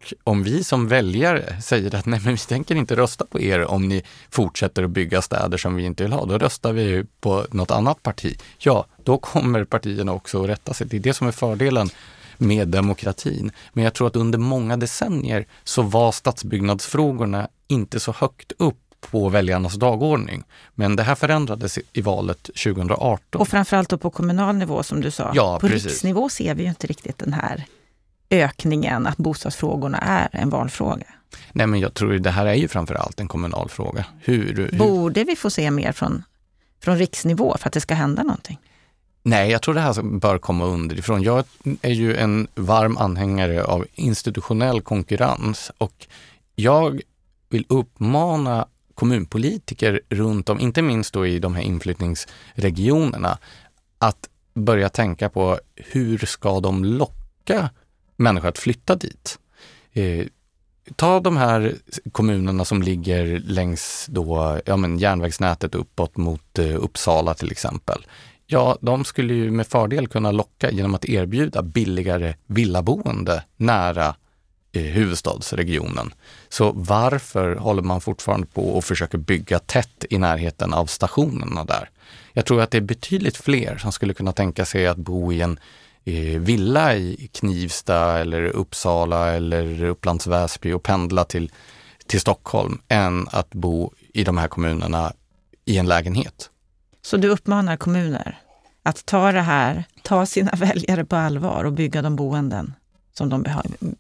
Och om vi som väljare säger att nej men vi tänker inte rösta på er om ni fortsätter att bygga städer som vi inte vill ha, då röstar vi på något annat parti. Ja, då kommer partierna också att rätta sig. Det är det som är fördelen med demokratin. Men jag tror att under många decennier så var stadsbyggnadsfrågorna inte så högt upp på väljarnas dagordning. Men det här förändrades i valet 2018. Och framförallt då på kommunal nivå som du sa. Ja, på precis. riksnivå ser vi ju inte riktigt den här ökningen, att bostadsfrågorna är en valfråga. Nej, men jag tror det här är ju framför allt en kommunal fråga. Hur, hur... Borde vi få se mer från, från riksnivå för att det ska hända någonting? Nej, jag tror det här bör komma underifrån. Jag är ju en varm anhängare av institutionell konkurrens och jag vill uppmana kommunpolitiker runt om, inte minst då i de här inflyttningsregionerna, att börja tänka på hur ska de locka människor att flytta dit? Eh, ta de här kommunerna som ligger längs då, ja, men järnvägsnätet uppåt mot eh, Uppsala till exempel. Ja, de skulle ju med fördel kunna locka genom att erbjuda billigare villaboende nära eh, huvudstadsregionen. Så varför håller man fortfarande på och försöker bygga tätt i närheten av stationerna där? Jag tror att det är betydligt fler som skulle kunna tänka sig att bo i en villa i Knivsta eller Uppsala eller Upplands Väsby och pendla till, till Stockholm än att bo i de här kommunerna i en lägenhet. Så du uppmanar kommuner att ta det här, ta sina <laughs> väljare på allvar och bygga de boenden som de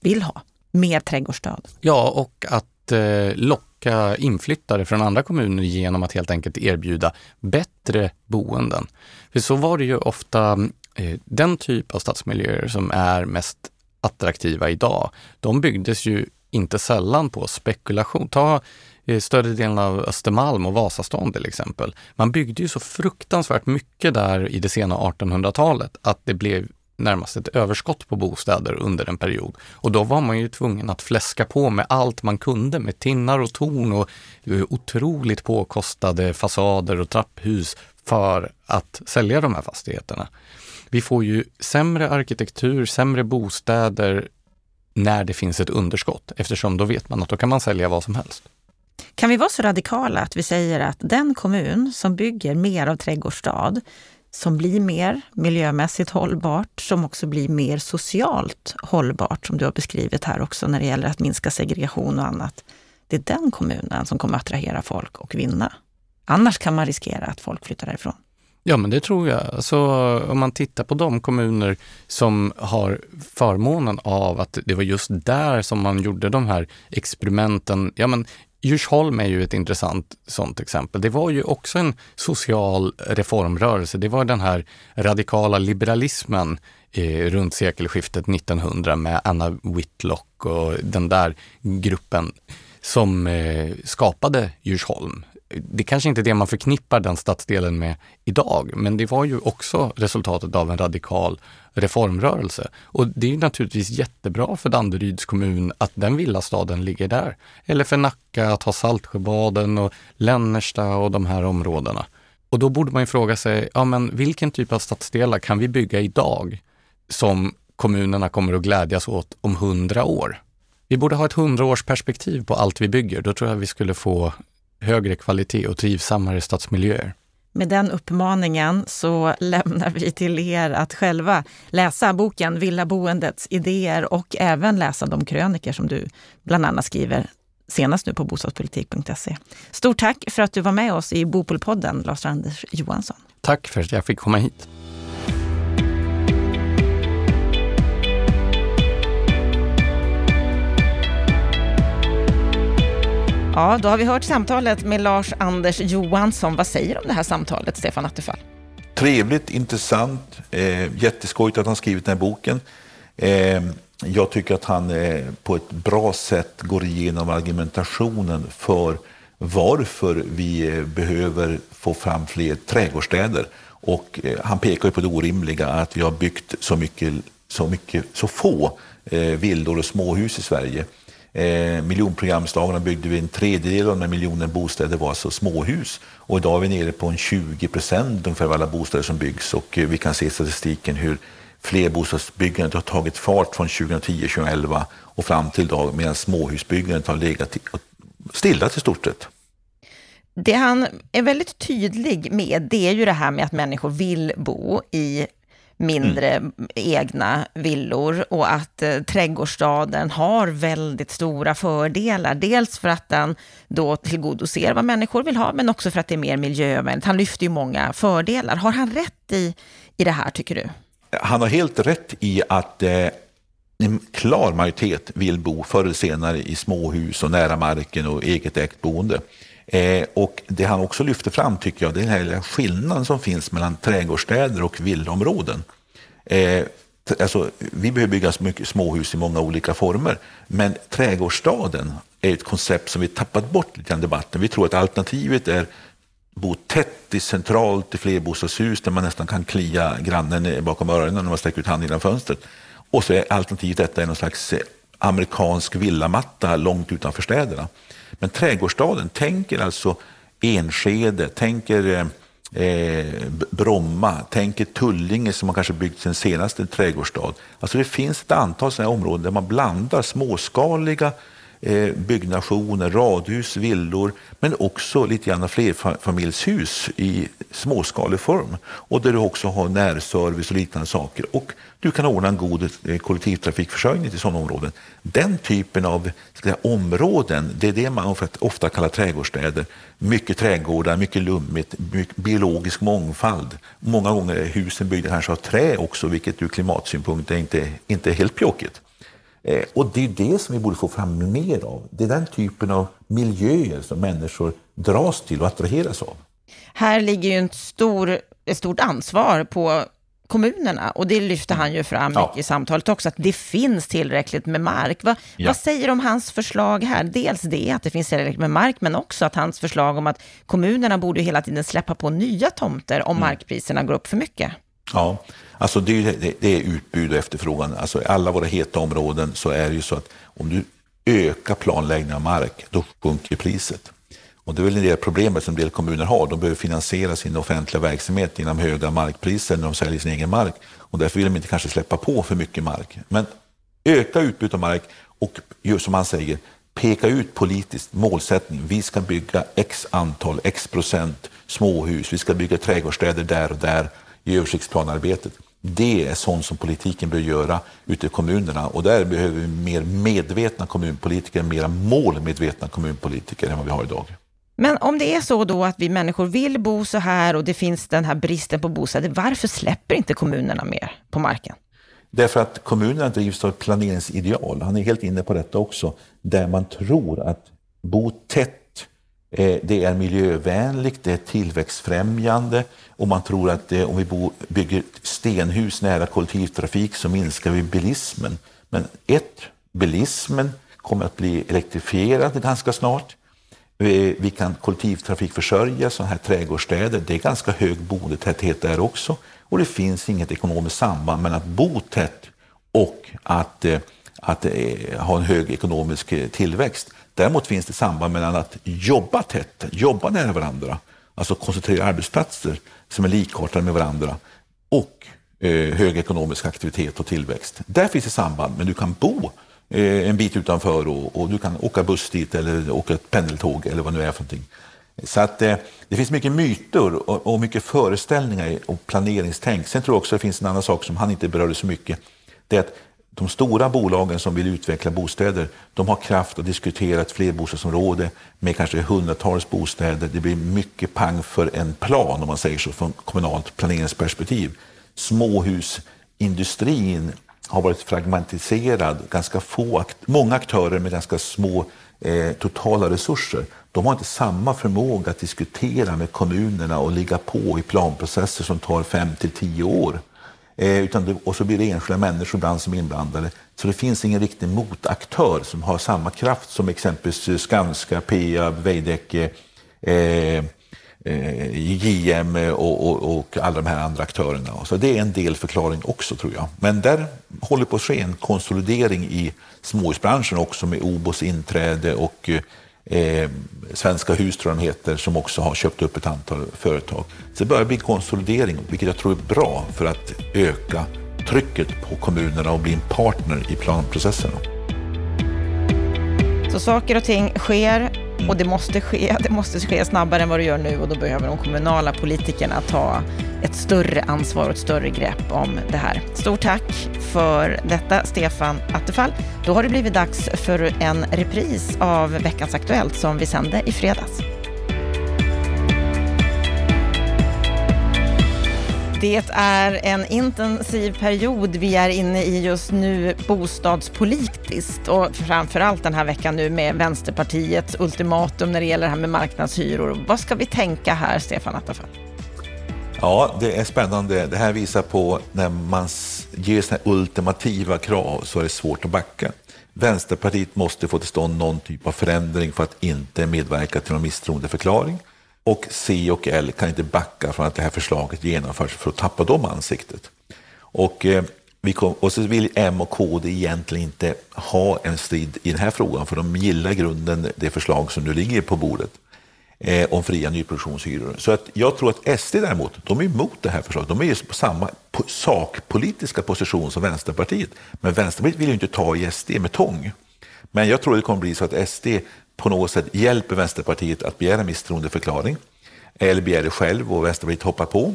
vill ha med trädgårdsstad? Ja, och att eh, locka inflyttare från andra kommuner genom att helt enkelt erbjuda bättre boenden. För så var det ju ofta eh, Eh, den typ av stadsmiljöer som är mest attraktiva idag. De byggdes ju inte sällan på spekulation. Ta eh, större delen av Östermalm och Vasastan till exempel. Man byggde ju så fruktansvärt mycket där i det sena 1800-talet att det blev närmast ett överskott på bostäder under en period. Och då var man ju tvungen att fläska på med allt man kunde med tinnar och torn och eh, otroligt påkostade fasader och trapphus för att sälja de här fastigheterna. Vi får ju sämre arkitektur, sämre bostäder när det finns ett underskott eftersom då vet man att då kan man sälja vad som helst. Kan vi vara så radikala att vi säger att den kommun som bygger mer av trädgårdsstad som blir mer miljömässigt hållbart, som också blir mer socialt hållbart, som du har beskrivit här också när det gäller att minska segregation och annat. Det är den kommunen som kommer att attrahera folk och vinna. Annars kan man riskera att folk flyttar därifrån. Ja, men det tror jag. Alltså, om man tittar på de kommuner som har förmånen av att det var just där som man gjorde de här experimenten. Ja, men Djursholm är ju ett intressant sånt exempel. Det var ju också en social reformrörelse. Det var den här radikala liberalismen eh, runt sekelskiftet 1900 med Anna Whitlock och den där gruppen som eh, skapade Djursholm det kanske inte är det man förknippar den stadsdelen med idag, men det var ju också resultatet av en radikal reformrörelse. Och det är naturligtvis jättebra för Danderyds kommun att den villastaden ligger där. Eller för Nacka att ha Saltsjöbaden och Lännersta och de här områdena. Och då borde man ju fråga sig, ja men vilken typ av stadsdelar kan vi bygga idag som kommunerna kommer att glädjas åt om hundra år? Vi borde ha ett hundraårsperspektiv på allt vi bygger. Då tror jag vi skulle få högre kvalitet och trivsammare stadsmiljöer. Med den uppmaningen så lämnar vi till er att själva läsa boken Villaboendets idéer och även läsa de kröniker som du bland annat skriver senast nu på bostadspolitik.se. Stort tack för att du var med oss i Bopolpodden, Lars-Anders Johansson. Tack för att jag fick komma hit. Ja, då har vi hört samtalet med Lars-Anders Johansson. Vad säger du om det här samtalet, Stefan Attefall? Trevligt, intressant, eh, jätteskojigt att han skrivit den här boken. Eh, jag tycker att han eh, på ett bra sätt går igenom argumentationen för varför vi eh, behöver få fram fler trädgårdsstäder. Och eh, han pekar på det orimliga att vi har byggt så, mycket, så, mycket, så få eh, villor och småhus i Sverige. Eh, miljonprogramsdagarna byggde vi en tredjedel av den miljonen bostäder var alltså småhus. Och idag är vi nere på en 20 procent ungefär av alla bostäder som byggs och eh, vi kan se i statistiken hur flerbostadsbyggandet har tagit fart från 2010-2011 och fram till idag medan småhusbyggandet har legat stilla till stort sett. Det han är väldigt tydlig med, det är ju det här med att människor vill bo i mindre mm. egna villor och att eh, trädgårdsstaden har väldigt stora fördelar. Dels för att den då tillgodoser vad människor vill ha, men också för att det är mer miljövänligt. Han lyfter ju många fördelar. Har han rätt i, i det här, tycker du? Han har helt rätt i att eh, en klar majoritet vill bo förr eller senare i småhus och nära marken och eget ägt boende. Eh, och det han också lyfter fram tycker jag, det är den här skillnaden som finns mellan trädgårdsstäder och villaområden. Eh, alltså, vi behöver bygga småhus i många olika former, men trädgårdsstaden är ett koncept som vi tappat bort lite i debatten. Vi tror att alternativet är bo tätt i centralt i flerbostadshus där man nästan kan klia grannen bakom öronen när man sträcker ut handen genom fönstret. Och så är alternativet detta är någon slags eh, amerikansk villamatta långt utanför städerna. Men trädgårdsstaden tänker alltså Enskede, tänker eh, eh, Bromma, tänker Tullinge som har kanske byggt sin senaste trädgårdsstad. Alltså det finns ett antal sådana områden där man blandar småskaliga Eh, byggnationer, radhus, villor, men också lite grann flerfamiljshus i småskalig form. Och där du också har närservice och liknande saker. Och du kan ordna en god eh, kollektivtrafikförsörjning till sådana områden. Den typen av säga, områden, det är det man ofta kallar trädgårdsstäder. Mycket trädgårdar, mycket lummigt, mycket biologisk mångfald. Många gånger är husen byggda kanske av trä också, vilket ur klimatsynpunkt är inte, inte är helt pjåkigt. Eh, och det är det som vi borde få fram mer av. Det är den typen av miljöer som människor dras till och attraheras av. Här ligger ju en stor, ett stort ansvar på kommunerna och det lyfter han ju fram mycket i samtalet också, att det finns tillräckligt med mark. Va, ja. Vad säger du om hans förslag här? Dels det, att det finns tillräckligt med mark, men också att hans förslag om att kommunerna borde hela tiden släppa på nya tomter om mm. markpriserna går upp för mycket. Ja, alltså det, är, det är utbud och efterfrågan. Alltså I alla våra heta områden så är det ju så att om du ökar planläggning av mark, då sjunker priset. Och det är väl en del problemet som en del kommuner har. De behöver finansiera sin offentliga verksamhet genom höga markpriser när de säljer sin egen mark. Och därför vill de inte kanske släppa på för mycket mark. Men öka utbudet av mark och just som han säger, peka ut politiskt målsättning. Vi ska bygga x antal, x procent småhus. Vi ska bygga trädgårdsstäder där och där i översiktsplanarbetet. Det är sånt som politiken bör göra ute i kommunerna och där behöver vi mer medvetna kommunpolitiker, mer målmedvetna kommunpolitiker än vad vi har idag. Men om det är så då att vi människor vill bo så här och det finns den här bristen på bostäder, varför släpper inte kommunerna mer på marken? Därför att kommunerna drivs av planeringsideal. Han är helt inne på detta också, där man tror att bo tätt Eh, det är miljövänligt, det är tillväxtfrämjande och man tror att eh, om vi bygger stenhus nära kollektivtrafik så minskar vi bilismen. Men ett, bilismen kommer att bli elektrifierad ganska snart. Vi kan kollektivtrafikförsörja sådana här trädgårdsstäder. Det är ganska hög boendetäthet där också. Och det finns inget ekonomiskt samband mellan att bo tätt och att, eh, att ha en hög ekonomisk tillväxt. Däremot finns det samband mellan att jobba tätt, jobba nära varandra, alltså koncentrera arbetsplatser som är likartade med varandra och eh, hög ekonomisk aktivitet och tillväxt. Där finns det samband, men du kan bo eh, en bit utanför och, och, du kan åka buss dit eller åka ett pendeltåg eller vad det nu är för någonting. Så att eh, det finns mycket myter och, och mycket föreställningar och planeringstänk. Sen tror jag också att det finns en annan sak som han inte berörde så mycket. Det är att de stora bolagen som vill utveckla bostäder, de har kraft att diskutera ett flerbostadsområde med kanske hundratals bostäder. Det blir mycket pang för en plan om man säger så från kommunalt planeringsperspektiv. Småhusindustrin har varit fragmentiserad, ganska få, många aktörer med ganska små eh, totala resurser. De har inte samma förmåga att diskutera med kommunerna och ligga på i planprocesser som tar fem till tio år. Eh, utan det, och så blir det enskilda människor ibland som är inblandade. Så det finns ingen riktig motaktör som har samma kraft som exempelvis eh, Skanska, Peab, Veidekke, eh, eh, JM eh, och, och, och, alla de här andra aktörerna. Så det är en del förklaring också tror jag. Men där håller på att ske en konsolidering i småhusbranschen också med Obos inträde och eh, eh, Svenska hus tror jag de heter, som också har köpt upp ett antal företag. Så det börjar bli konsolidering, vilket jag tror är bra för att öka trycket på kommunerna och bli en partner i planprocesserna. Så saker och ting sker och det måste ske, det måste ske snabbare än vad det gör nu och då behöver de kommunala politikerna ta ett större ansvar och ett större grepp om det här. Stort tack för detta, Stefan Attefall. Då har det blivit dags för en repris av veckans Aktuellt som vi sände i fredags. Det är en intensiv period vi är inne i just nu bostadspolitiskt och framförallt den här veckan nu med Vänsterpartiets ultimatum när det gäller det här med marknadshyror. Vad ska vi tänka här, Stefan Attefall? Ja, det är spännande. Det här visar på när man ger sådana ultimativa krav så är det svårt att backa. Vänsterpartiet måste få till stånd någon typ av förändring för att inte medverka till någon misstroendeförklaring. Och C och L kan inte backa från att det här förslaget genomförs för att tappa dem ansiktet. Och, eh, vi kom, och så vill M och KD egentligen inte ha en strid i den här frågan för de gillar i grunden det förslag som nu ligger på bordet eh, om fria nyproduktionshyror. Så att jag tror att SD däremot, de är emot det här förslaget. De är ju på samma sakpolitiska position som Vänsterpartiet. Men Vänsterpartiet vill ju inte ta i SD med tång. Men jag tror det kommer bli så att SD på något sätt hjälper Vänsterpartiet att begära misstroendeförklaring. Eller begär det själv och Vänsterpartiet hoppar på.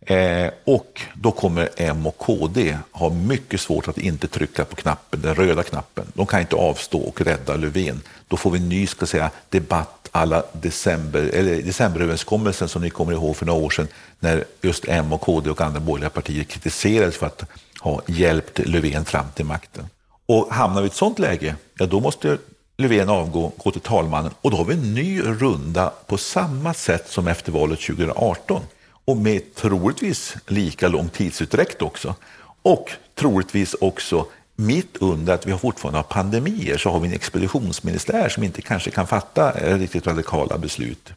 Eh, och då kommer M och KD ha mycket svårt att inte trycka på knappen, den röda knappen. De kan inte avstå och rädda Löfven. Då får vi en ny ska säga, debatt alla december, eller decemberöverenskommelsen som ni kommer ihåg för några år sedan när just M och KD och andra borgerliga partier kritiserades för att ha hjälpt Löfven fram till makten. Och hamnar vi i ett sådant läge, ja då måste Löfven avgå, gå till talmannen och då har vi en ny runda på samma sätt som efter valet 2018 och med troligtvis lika lång tidsutdräkt också. Och troligtvis också mitt under att vi fortfarande har pandemier så har vi en expeditionsministär som inte kanske kan fatta eh, riktigt radikala beslut.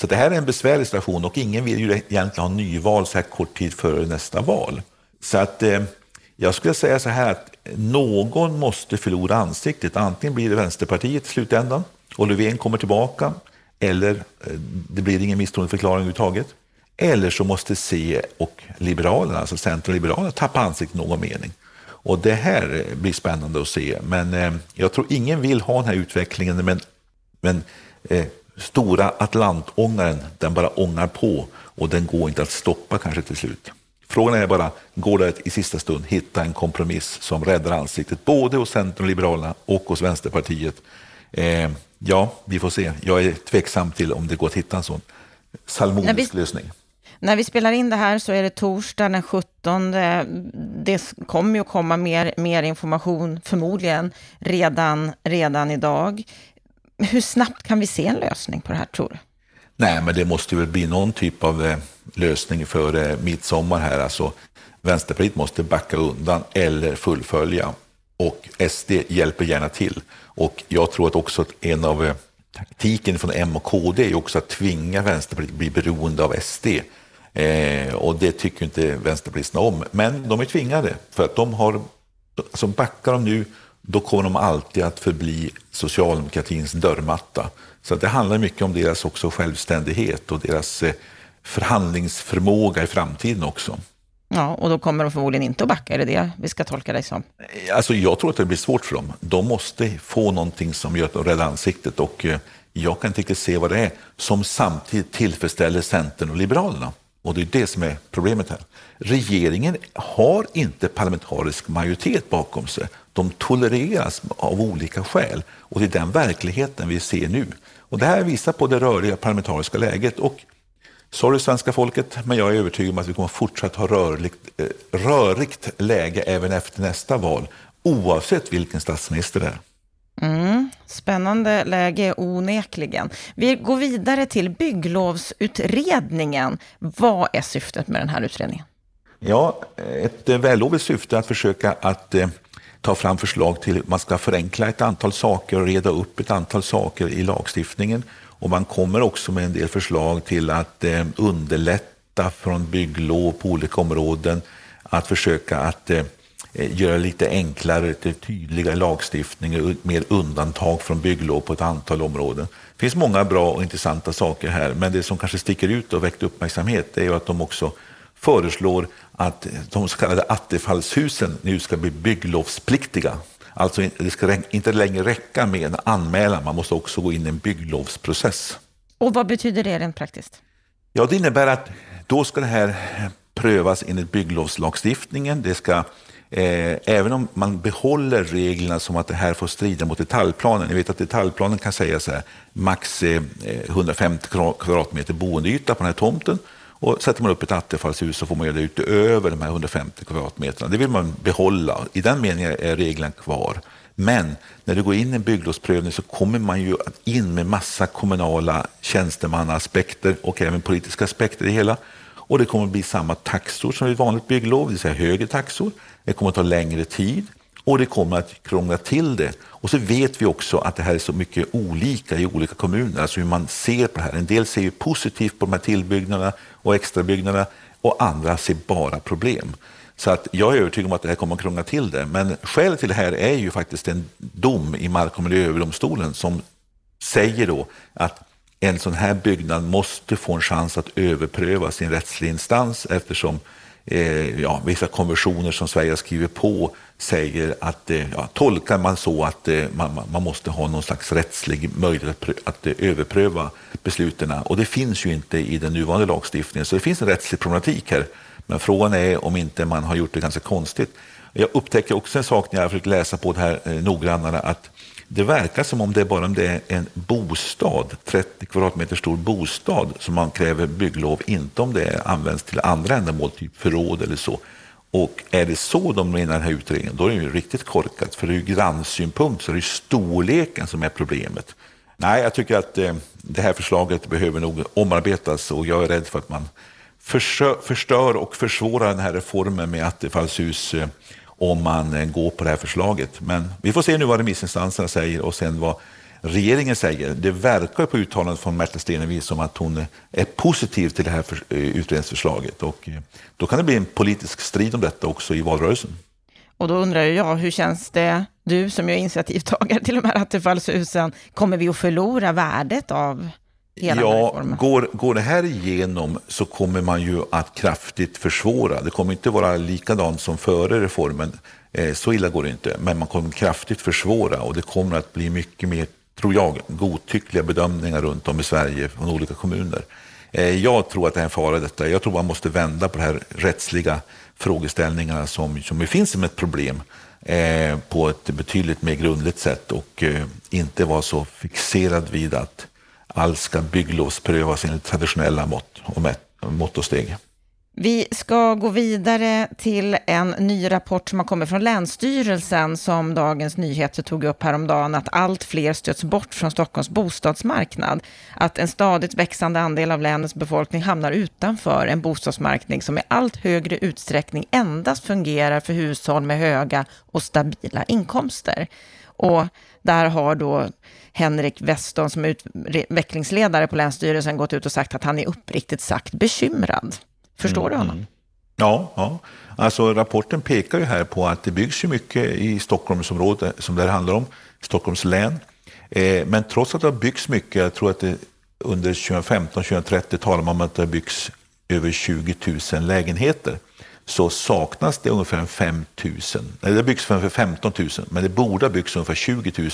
Så det här är en besvärlig situation och ingen vill ju egentligen ha nyval så här kort tid före nästa val. Så att eh, jag skulle säga så här att någon måste förlora ansiktet. Antingen blir det Vänsterpartiet i slutändan och Löfven kommer tillbaka eller eh, det blir ingen misstroendeförklaring överhuvudtaget. Eller så måste C och Liberalerna, alltså Centern och Liberalerna, tappa ansiktet i någon mening. Och det här eh, blir spännande att se. Men eh, jag tror ingen vill ha den här utvecklingen. Men, men eh, stora Atlantångaren, den bara ångar på och den går inte att stoppa kanske till slut. Frågan är bara, går det att i sista stund hitta en kompromiss som räddar ansiktet både hos Centern och Liberalerna och hos Vänsterpartiet? Eh, ja, vi får se. Jag är tveksam till om det går att hitta en sån salmonisk lösning. När vi spelar in det här så är det torsdag den 17. Det kommer ju att komma mer, mer information, förmodligen, redan, redan idag. Hur snabbt kan vi se en lösning på det här, tror du? Nej, men det måste väl bli någon typ av eh, lösning för midsommar här. Alltså, Vänsterpartiet måste backa undan eller fullfölja. Och SD hjälper gärna till. Och jag tror att också att en av eh, taktiken från M och KD är också att tvinga Vänsterpartiet att bli beroende av SD. Eh, och det tycker inte vänsterpartisterna om. Men de är tvingade, för att de har, alltså backar de nu, då kommer de alltid att förbli socialdemokratins dörrmatta. Så det handlar mycket om deras också självständighet och deras eh, förhandlingsförmåga i framtiden också. Ja, och då kommer de förmodligen inte att backa, är det det vi ska tolka dig som? Alltså jag tror att det blir svårt för dem. De måste få någonting som gör att de räddar ansiktet och eh, jag kan inte riktigt se vad det är som samtidigt tillfredsställer Centern och Liberalerna. Och det är det som är problemet här. Regeringen har inte parlamentarisk majoritet bakom sig. De tolereras av olika skäl och det är den verkligheten vi ser nu. Och det här visar på det rörliga parlamentariska läget. Och sorry svenska folket, men jag är övertygad om att vi kommer fortsatt ha rörligt, eh, rörigt läge även efter nästa val, oavsett vilken statsminister det är. Mm, spännande läge onekligen. Vi går vidare till bygglovsutredningen. Vad är syftet med den här utredningen? Ja, ett vällovligt syfte är att försöka att eh, ta fram förslag till att man ska förenkla ett antal saker och reda upp ett antal saker i lagstiftningen. Och man kommer också med en del förslag till att eh, underlätta från bygglov på olika områden, att försöka att eh, Eh, göra lite enklare, lite tydligare lagstiftning och mer undantag från bygglov på ett antal områden. Det finns många bra och intressanta saker här, men det som kanske sticker ut och väckt uppmärksamhet är att de också föreslår att de så kallade attefallshusen nu ska bli bygglovspliktiga. Alltså det ska inte längre räcka med en anmälan, man måste också gå in i en bygglovsprocess. Och vad betyder det rent praktiskt? Ja, det innebär att då ska det här prövas enligt bygglovslagstiftningen. Det ska Eh, även om man behåller reglerna som att det här får strida mot detaljplanen. Ni vet att detaljplanen kan säga så här, max eh, 150 kvadratmeter boendeyta på den här tomten. Och sätter man upp ett attefallshus så får man göra det utöver de här 150 kvadratmeterna. Det vill man behålla. I den meningen är regeln kvar. Men när du går in i en bygglovsprövning så kommer man ju in med massa kommunala tjänstemannaaspekter och även politiska aspekter i det hela. Och det kommer att bli samma taxor som vid vanligt bygglov, det vill säga högre taxor. Det kommer att ta längre tid och det kommer att krångla till det. Och så vet vi också att det här är så mycket olika i olika kommuner, alltså hur man ser på det här. En del ser ju positivt på de här tillbyggnaderna och extrabyggnaderna och andra ser bara problem. Så att jag är övertygad om att det här kommer att krångla till det. Men skälet till det här är ju faktiskt en dom i Mark och miljööverdomstolen som säger då att en sån här byggnad måste få en chans att överprövas i en rättslig instans eftersom eh, ja, vissa konventioner som Sverige har skrivit på säger att, eh, ja, tolkar man så att eh, man, man, måste ha någon slags rättslig möjlighet att, att eh, överpröva besluten. Och det finns ju inte i den nuvarande lagstiftningen, så det finns en rättslig problematik här. Men frågan är om inte man har gjort det ganska konstigt. Jag upptäcker också en sak när jag försöker läsa på det här eh, noggrannare, att det verkar som om det är bara om det är en bostad, 30 kvadratmeter stor bostad, som man kräver bygglov, inte om det används till andra ändamål, typ förråd eller så. Och är det så de menar den här utredningen, då är det ju riktigt korkat. För ur grannsynpunkt så är det storleken som är problemet. Nej, jag tycker att eh, det här förslaget behöver nog omarbetas och jag är rädd för att man förstör och försvårar den här reformen med attefallshus eh, om man eh, går på det här förslaget. Men vi får se nu vad remissinstanserna säger och sen vad regeringen säger. Det verkar på uttalandet från Märta Stenevi som att hon eh, är positiv till det här eh, utredningsförslaget. Och då kan det bli en politisk strid om detta också i valrörelsen. Och då undrar jag, hur känns det, du som är initiativtagare till de här attefallshusen, kommer vi att förlora värdet av hela ja, går, går det här igenom så kommer man ju att kraftigt försvåra. Det kommer inte vara likadant som före reformen. Eh, så illa går det inte. Men man kommer kraftigt försvåra och det kommer att bli mycket mer, tror jag, godtyckliga bedömningar runt om i Sverige från olika kommuner. Eh, jag tror att det är en fara detta. Jag tror man måste vända på de här rättsliga frågeställningarna som, som finns som ett problem eh, på ett betydligt mer grundligt sätt och eh, inte vara så fixerad vid att allt ska bygglovsprövas enligt traditionella mått och, mätt, mått och steg. Vi ska gå vidare till en ny rapport som har kommit från Länsstyrelsen som Dagens Nyheter tog upp häromdagen, att allt fler stöts bort från Stockholms bostadsmarknad. Att en stadigt växande andel av länets befolkning hamnar utanför en bostadsmarknad som i allt högre utsträckning endast fungerar för hushåll med höga och stabila inkomster. Och där har då Henrik Weston som utvecklingsledare på Länsstyrelsen gått ut och sagt att han är uppriktigt sagt bekymrad. Förstår mm. du honom? Mm. Ja, ja, alltså rapporten pekar ju här på att det byggs ju mycket i Stockholmsområdet som det här handlar om, Stockholms län. Eh, men trots att det har byggts mycket, jag tror att det under 2015-2030 talar man om att det har byggts över 20 000 lägenheter så saknas det ungefär 5 000. eller Det byggs för 15 000, men det borde ha byggts ungefär 20 000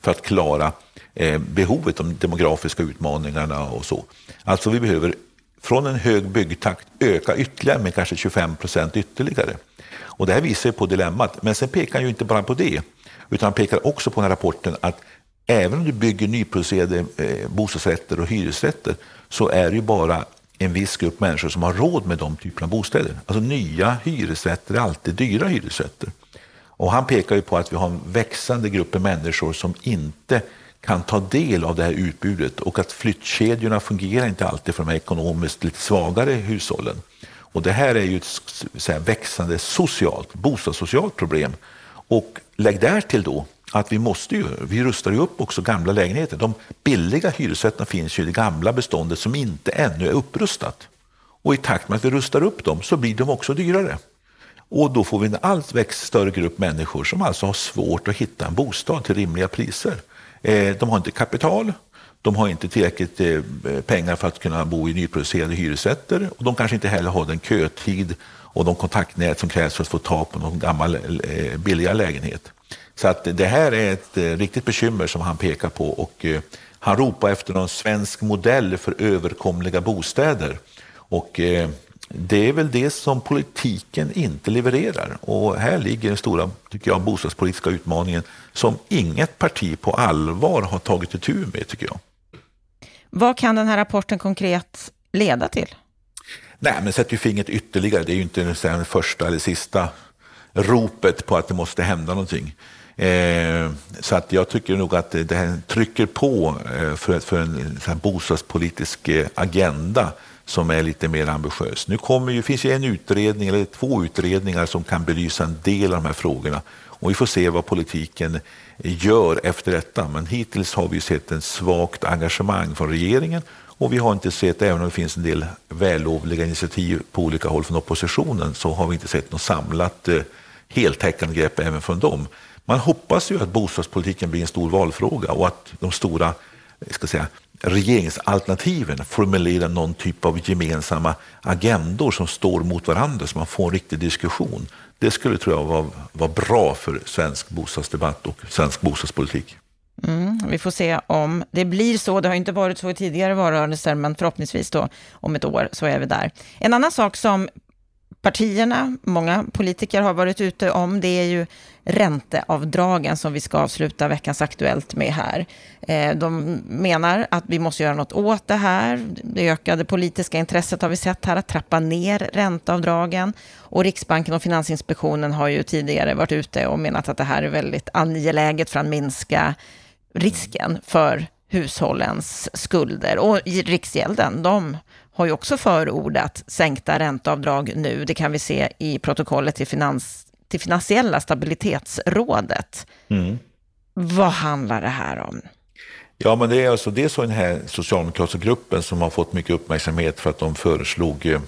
för att klara eh, behovet, de demografiska utmaningarna och så. Alltså vi behöver från en hög byggtakt öka ytterligare med kanske 25 procent ytterligare. Och det här visar ju på dilemmat. Men sen pekar han ju inte bara på det, utan han pekar också på den här rapporten att även om du bygger nyproducerade eh, bostadsrätter och hyresrätter så är det ju bara en viss grupp människor som har råd med de typerna av bostäder. Alltså nya hyresrätter är alltid dyra hyresrätter. Och han pekar ju på att vi har en växande grupp människor som inte kan ta del av det här utbudet och att flyttkedjorna fungerar inte alltid för de ekonomiskt lite svagare hushållen. Och det här är ju ett så här, växande socialt, bostadssocialt problem. Och lägg där till då att vi måste ju, vi rustar ju upp också gamla lägenheter. De billiga hyresrätterna finns ju i det gamla beståndet som inte ännu är upprustat. Och i takt med att vi rustar upp dem så blir de också dyrare. Och då får vi en allt växt större grupp människor som alltså har svårt att hitta en bostad till rimliga priser. Eh, de har inte kapital, de har inte tillräckligt eh, pengar för att kunna bo i nyproducerade hyresrätter och de kanske inte heller har den kötid och de kontaktnät som krävs för att få tag på någon gammal billiga billigare lägenhet. Så att det här är ett riktigt bekymmer som han pekar på och han ropar efter någon svensk modell för överkomliga bostäder. Och det är väl det som politiken inte levererar. Och här ligger den stora tycker jag, bostadspolitiska utmaningen som inget parti på allvar har tagit itu med, tycker jag. Vad kan den här rapporten konkret leda till? Nej, men sätter ju fingret ytterligare. Det är ju inte det första eller sista ropet på att det måste hända någonting. Eh, så att jag tycker nog att det här trycker på eh, för, för en bostadspolitisk eh, agenda som är lite mer ambitiös. Nu kommer ju, finns ju en utredning, eller två utredningar som kan belysa en del av de här frågorna. Och vi får se vad politiken gör efter detta. Men hittills har vi sett ett svagt engagemang från regeringen och vi har inte sett, även om det finns en del vällovliga initiativ på olika håll från oppositionen, så har vi inte sett något samlat eh, heltäckande grepp även från dem. Man hoppas ju att bostadspolitiken blir en stor valfråga och att de stora ska säga, regeringsalternativen formulerar någon typ av gemensamma agendor som står mot varandra så man får en riktig diskussion. Det skulle tror jag vara, vara bra för svensk bostadsdebatt och svensk bostadspolitik. Mm, vi får se om det blir så. Det har inte varit så i tidigare valrörelser, men förhoppningsvis då om ett år så är vi där. En annan sak som partierna, många politiker har varit ute om, det är ju ränteavdragen som vi ska avsluta veckans Aktuellt med här. Eh, de menar att vi måste göra något åt det här. Det ökade politiska intresset har vi sett här att trappa ner ränteavdragen. Och Riksbanken och Finansinspektionen har ju tidigare varit ute och menat att det här är väldigt angeläget för att minska risken för hushållens skulder. Och Riksgälden, de har ju också förordat sänkta ränteavdrag nu. Det kan vi se i protokollet till, finans, till finansiella stabilitetsrådet. Mm. Vad handlar det här om? Ja, men det är alltså dels den här socialdemokratiska gruppen som har fått mycket uppmärksamhet för att de föreslog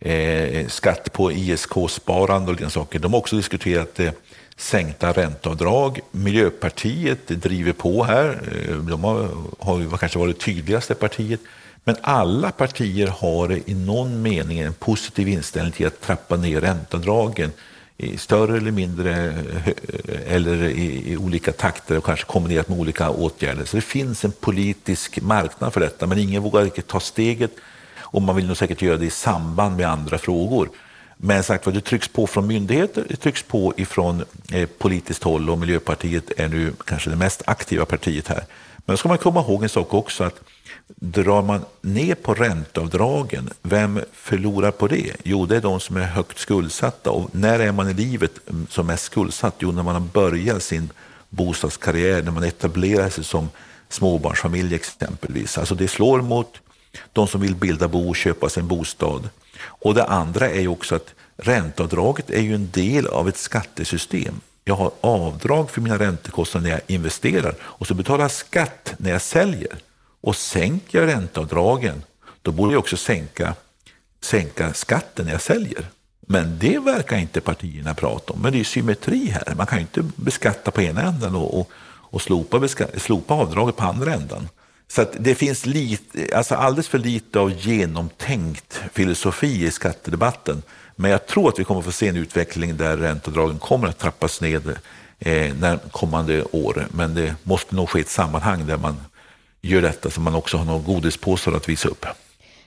eh, skatt på ISK-sparande och den saker. De har också diskuterat eh, sänkta ränteavdrag. Miljöpartiet driver på här. Eh, de har, har kanske varit tydligaste partiet. Men alla partier har i någon mening en positiv inställning till att trappa ner ränteavdragen i större eller mindre eh, eller i, i, olika takter och kanske kombinerat med olika åtgärder. Så det finns en politisk marknad för detta, men ingen vågar riktigt ta steget och man vill nog säkert göra det i samband med andra frågor. Men sagt vad det trycks på från myndigheter, det trycks på ifrån eh, politiskt håll och Miljöpartiet är nu kanske det mest aktiva partiet här. Men då ska man komma ihåg en sak också att Drar man ner på ränteavdragen, vem förlorar på det? Jo, det är de som är högt skuldsatta. Och när är man i livet mm, som mest skuldsatt? Jo, när man har börjat sin bostadskarriär, när man etablerar sig som småbarnsfamilj exempelvis. Alltså det slår mot de som vill bilda bo och köpa sig en bostad. Och det andra är ju också att ränteavdraget är ju en del av ett skattesystem. Jag har avdrag för mina räntekostnader när jag investerar och så betalar jag skatt när jag säljer. Och sänker jag ränteavdragen, då borde jag också sänka, sänka skatten när jag säljer. Men det verkar inte partierna prata om. Men det är symmetri här. Man kan ju inte beskatta på ena änden och, och, och slopa, slopa avdraget på andra änden. Så det finns lite, alltså alldeles för lite av genomtänkt filosofi i skattedebatten. Men jag tror att vi kommer få se en utveckling där ränteavdragen kommer att trappas ned eh, när kommande år. Men det måste nog ske i ett sammanhang där man gör detta så man också har några godispåsar att visa upp.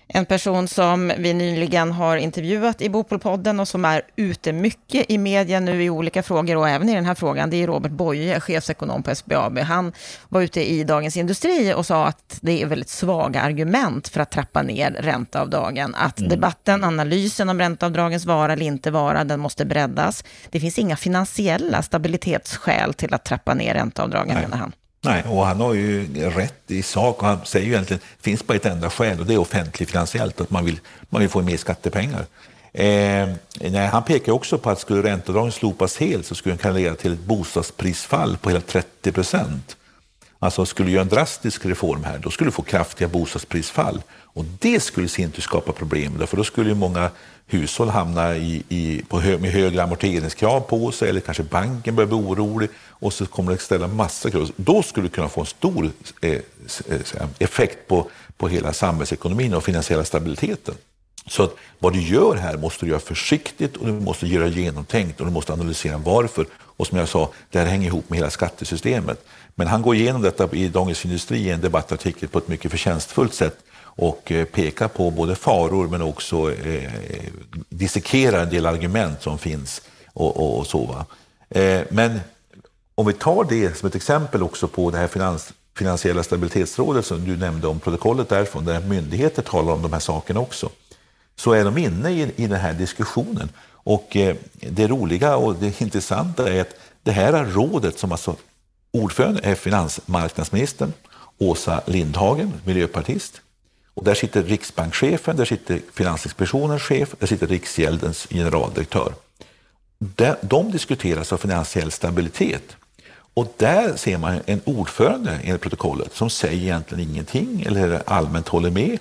En person som vi nyligen har intervjuat i Bopolpodden och som är ute mycket i media nu i olika frågor och även i den här frågan, det är Robert Boye, chefsekonom på SBAB. Han var ute i Dagens Industri och sa att det är väldigt svaga argument för att trappa ner ränteavdragen. Att mm. debatten, analysen om ränteavdragens vara eller inte vara, den måste breddas. Det finns inga finansiella stabilitetsskäl till att trappa ner ränteavdragen, menar han. Nej, och han har ju rätt i sak. Och han säger ju egentligen att det finns bara ett enda skäl och det är offentligt finansiellt, att man vill, man vill få mer skattepengar. Eh, nej, han pekar också på att skulle ränteavdragen slopas helt så skulle det kunna leda till ett bostadsprisfall på hela 30 procent. Alltså skulle göra en drastisk reform här, då skulle du få kraftiga bostadsprisfall. Och det skulle i sin tur skapa problem, för då skulle ju många hushåll hamnar i, i, på hö, med högre amorteringskrav på sig eller kanske banken börjar bli orolig och så kommer det ställa massa krav. Då skulle det kunna få en stor eh, eh, eh effekt på, på hela samhällsekonomin och finansiella stabiliteten. Så att vad du gör här måste du göra försiktigt och du måste göra genomtänkt och du måste analysera varför. Och som jag sa, det här hänger ihop med hela skattesystemet. Men han går igenom detta i Dagens Industri i en debattartikel på ett mycket förtjänstfullt sätt och eh, pekar på både faror men också eh, dissekerar en del argument som finns och, och, och så. Va? Eh, men om vi tar det som ett exempel också på det här finans, finansiella stabilitetsrådet som du nämnde om protokollet därifrån, där myndigheter talar om de här sakerna också, så är de inne i, i den här diskussionen. Och eh, det roliga och det intressanta är att det här rådet som alltså ordförande är finansmarknadsministern Åsa Lindhagen, miljöpartist. Och där sitter riksbankschefen, där sitter Finansinspektionens chef, där sitter Riksgäldens generaldirektör. De diskuterar av finansiell stabilitet. Och där ser man en ordförande enligt protokollet som säger egentligen ingenting eller allmänt håller med.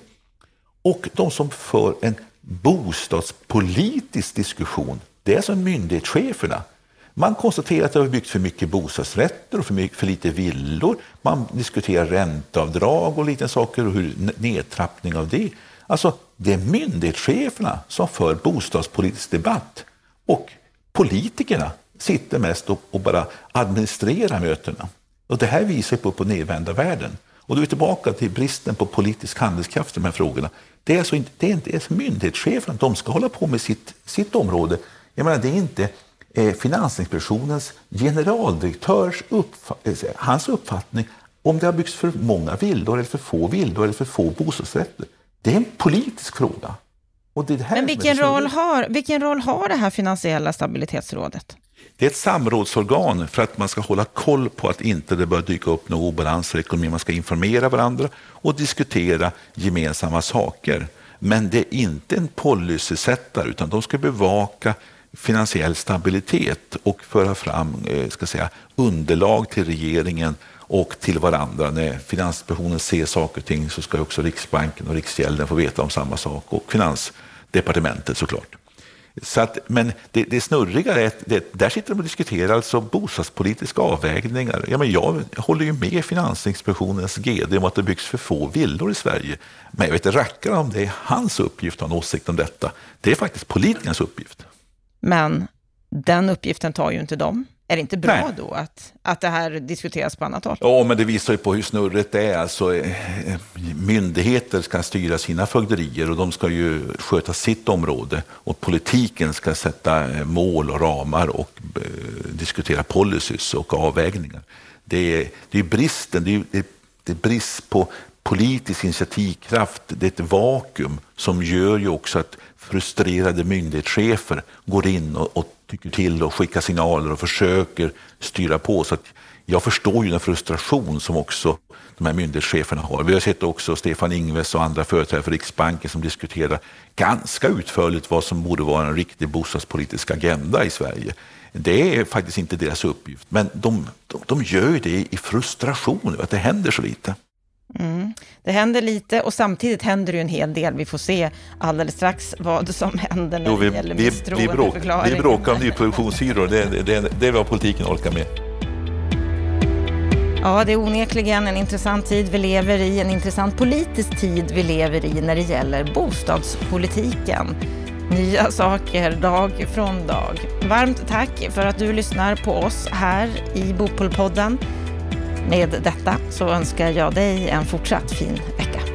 Och de som för en bostadspolitisk diskussion, det är alltså myndighetscheferna. Man konstaterar att det har byggts för mycket bostadsrätter och för, mycket, för lite villor. Man diskuterar ränteavdrag och lite saker och hur nedtrappning av det. Alltså, det är myndighetscheferna som för bostadspolitisk debatt. Och politikerna sitter mest och, och bara administrerar mötena. Och det här visar på, på nedvända världen. Och då är vi tillbaka till bristen på politisk handlingskraft i de här frågorna. Det är alltså inte, det är inte ens myndighetscheferna, de ska hålla på med sitt, sitt område. Jag menar, det är inte Finansinspektionens generaldirektörs eh, hans uppfattning om det har byggts för många villor eller för få villor eller för få bostadsrätter. Det är en politisk fråga. Men vilken roll, har, vilken roll har det här finansiella stabilitetsrådet? Det är ett samrådsorgan för att man ska hålla koll på att inte det bör dyka upp några obalanser i ekonomin. Man ska informera varandra och diskutera gemensamma saker. Men det är inte en policysättare utan de ska bevaka finansiell stabilitet och föra fram eh, ska säga, underlag till regeringen och till varandra. När Finansinspektionen ser saker och ting så ska också Riksbanken och Riksgälden få veta om samma sak och Finansdepartementet såklart. Så att, men det, det snurriga är att det, där sitter de och diskuterar alltså bostadspolitiska avvägningar. Ja, men jag håller ju med Finansinspektionens GD om att det byggs för få villor i Sverige. Men jag vet inte rackaren om det är hans uppgift att ha en åsikt om detta. Det är faktiskt politikernas uppgift. Men den uppgiften tar ju inte de. Är det inte bra Nej. då att, att det här diskuteras på annat håll? Ja, men det visar ju på hur snurrigt det är. Alltså, eh, myndigheter ska styra sina fögderier och de ska ju sköta sitt område. Och politiken ska sätta eh, mål och ramar och eh, diskutera policies och avvägningar. Det är, det är bristen, det är, det är brist på politisk initiativkraft, det är ett vakuum som gör ju också att frustrerade myndighetschefer går in och, och tycker till och skickar signaler och försöker styra på. Så jag förstår ju den frustration som också de här myndighetscheferna har. Vi har sett också Stefan Ingves och andra företrädare för Riksbanken som diskuterar ganska utförligt vad som borde vara en riktig bostadspolitisk agenda i Sverige. Det är faktiskt inte deras uppgift, men de, de, de gör det i frustration över att det händer så lite. Mm. Det händer lite och samtidigt händer det ju en hel del. Vi får se alldeles strax vad som händer när jo, vi, det gäller misstroendeförklaring. Vi, vi bråkar om nyproduktionshyror, det, det, det, det är vad politiken orkar med. Ja, det är onekligen en intressant tid vi lever i, en intressant politisk tid vi lever i när det gäller bostadspolitiken. Nya saker dag från dag. Varmt tack för att du lyssnar på oss här i Bopolpodden. Med detta så önskar jag dig en fortsatt fin vecka.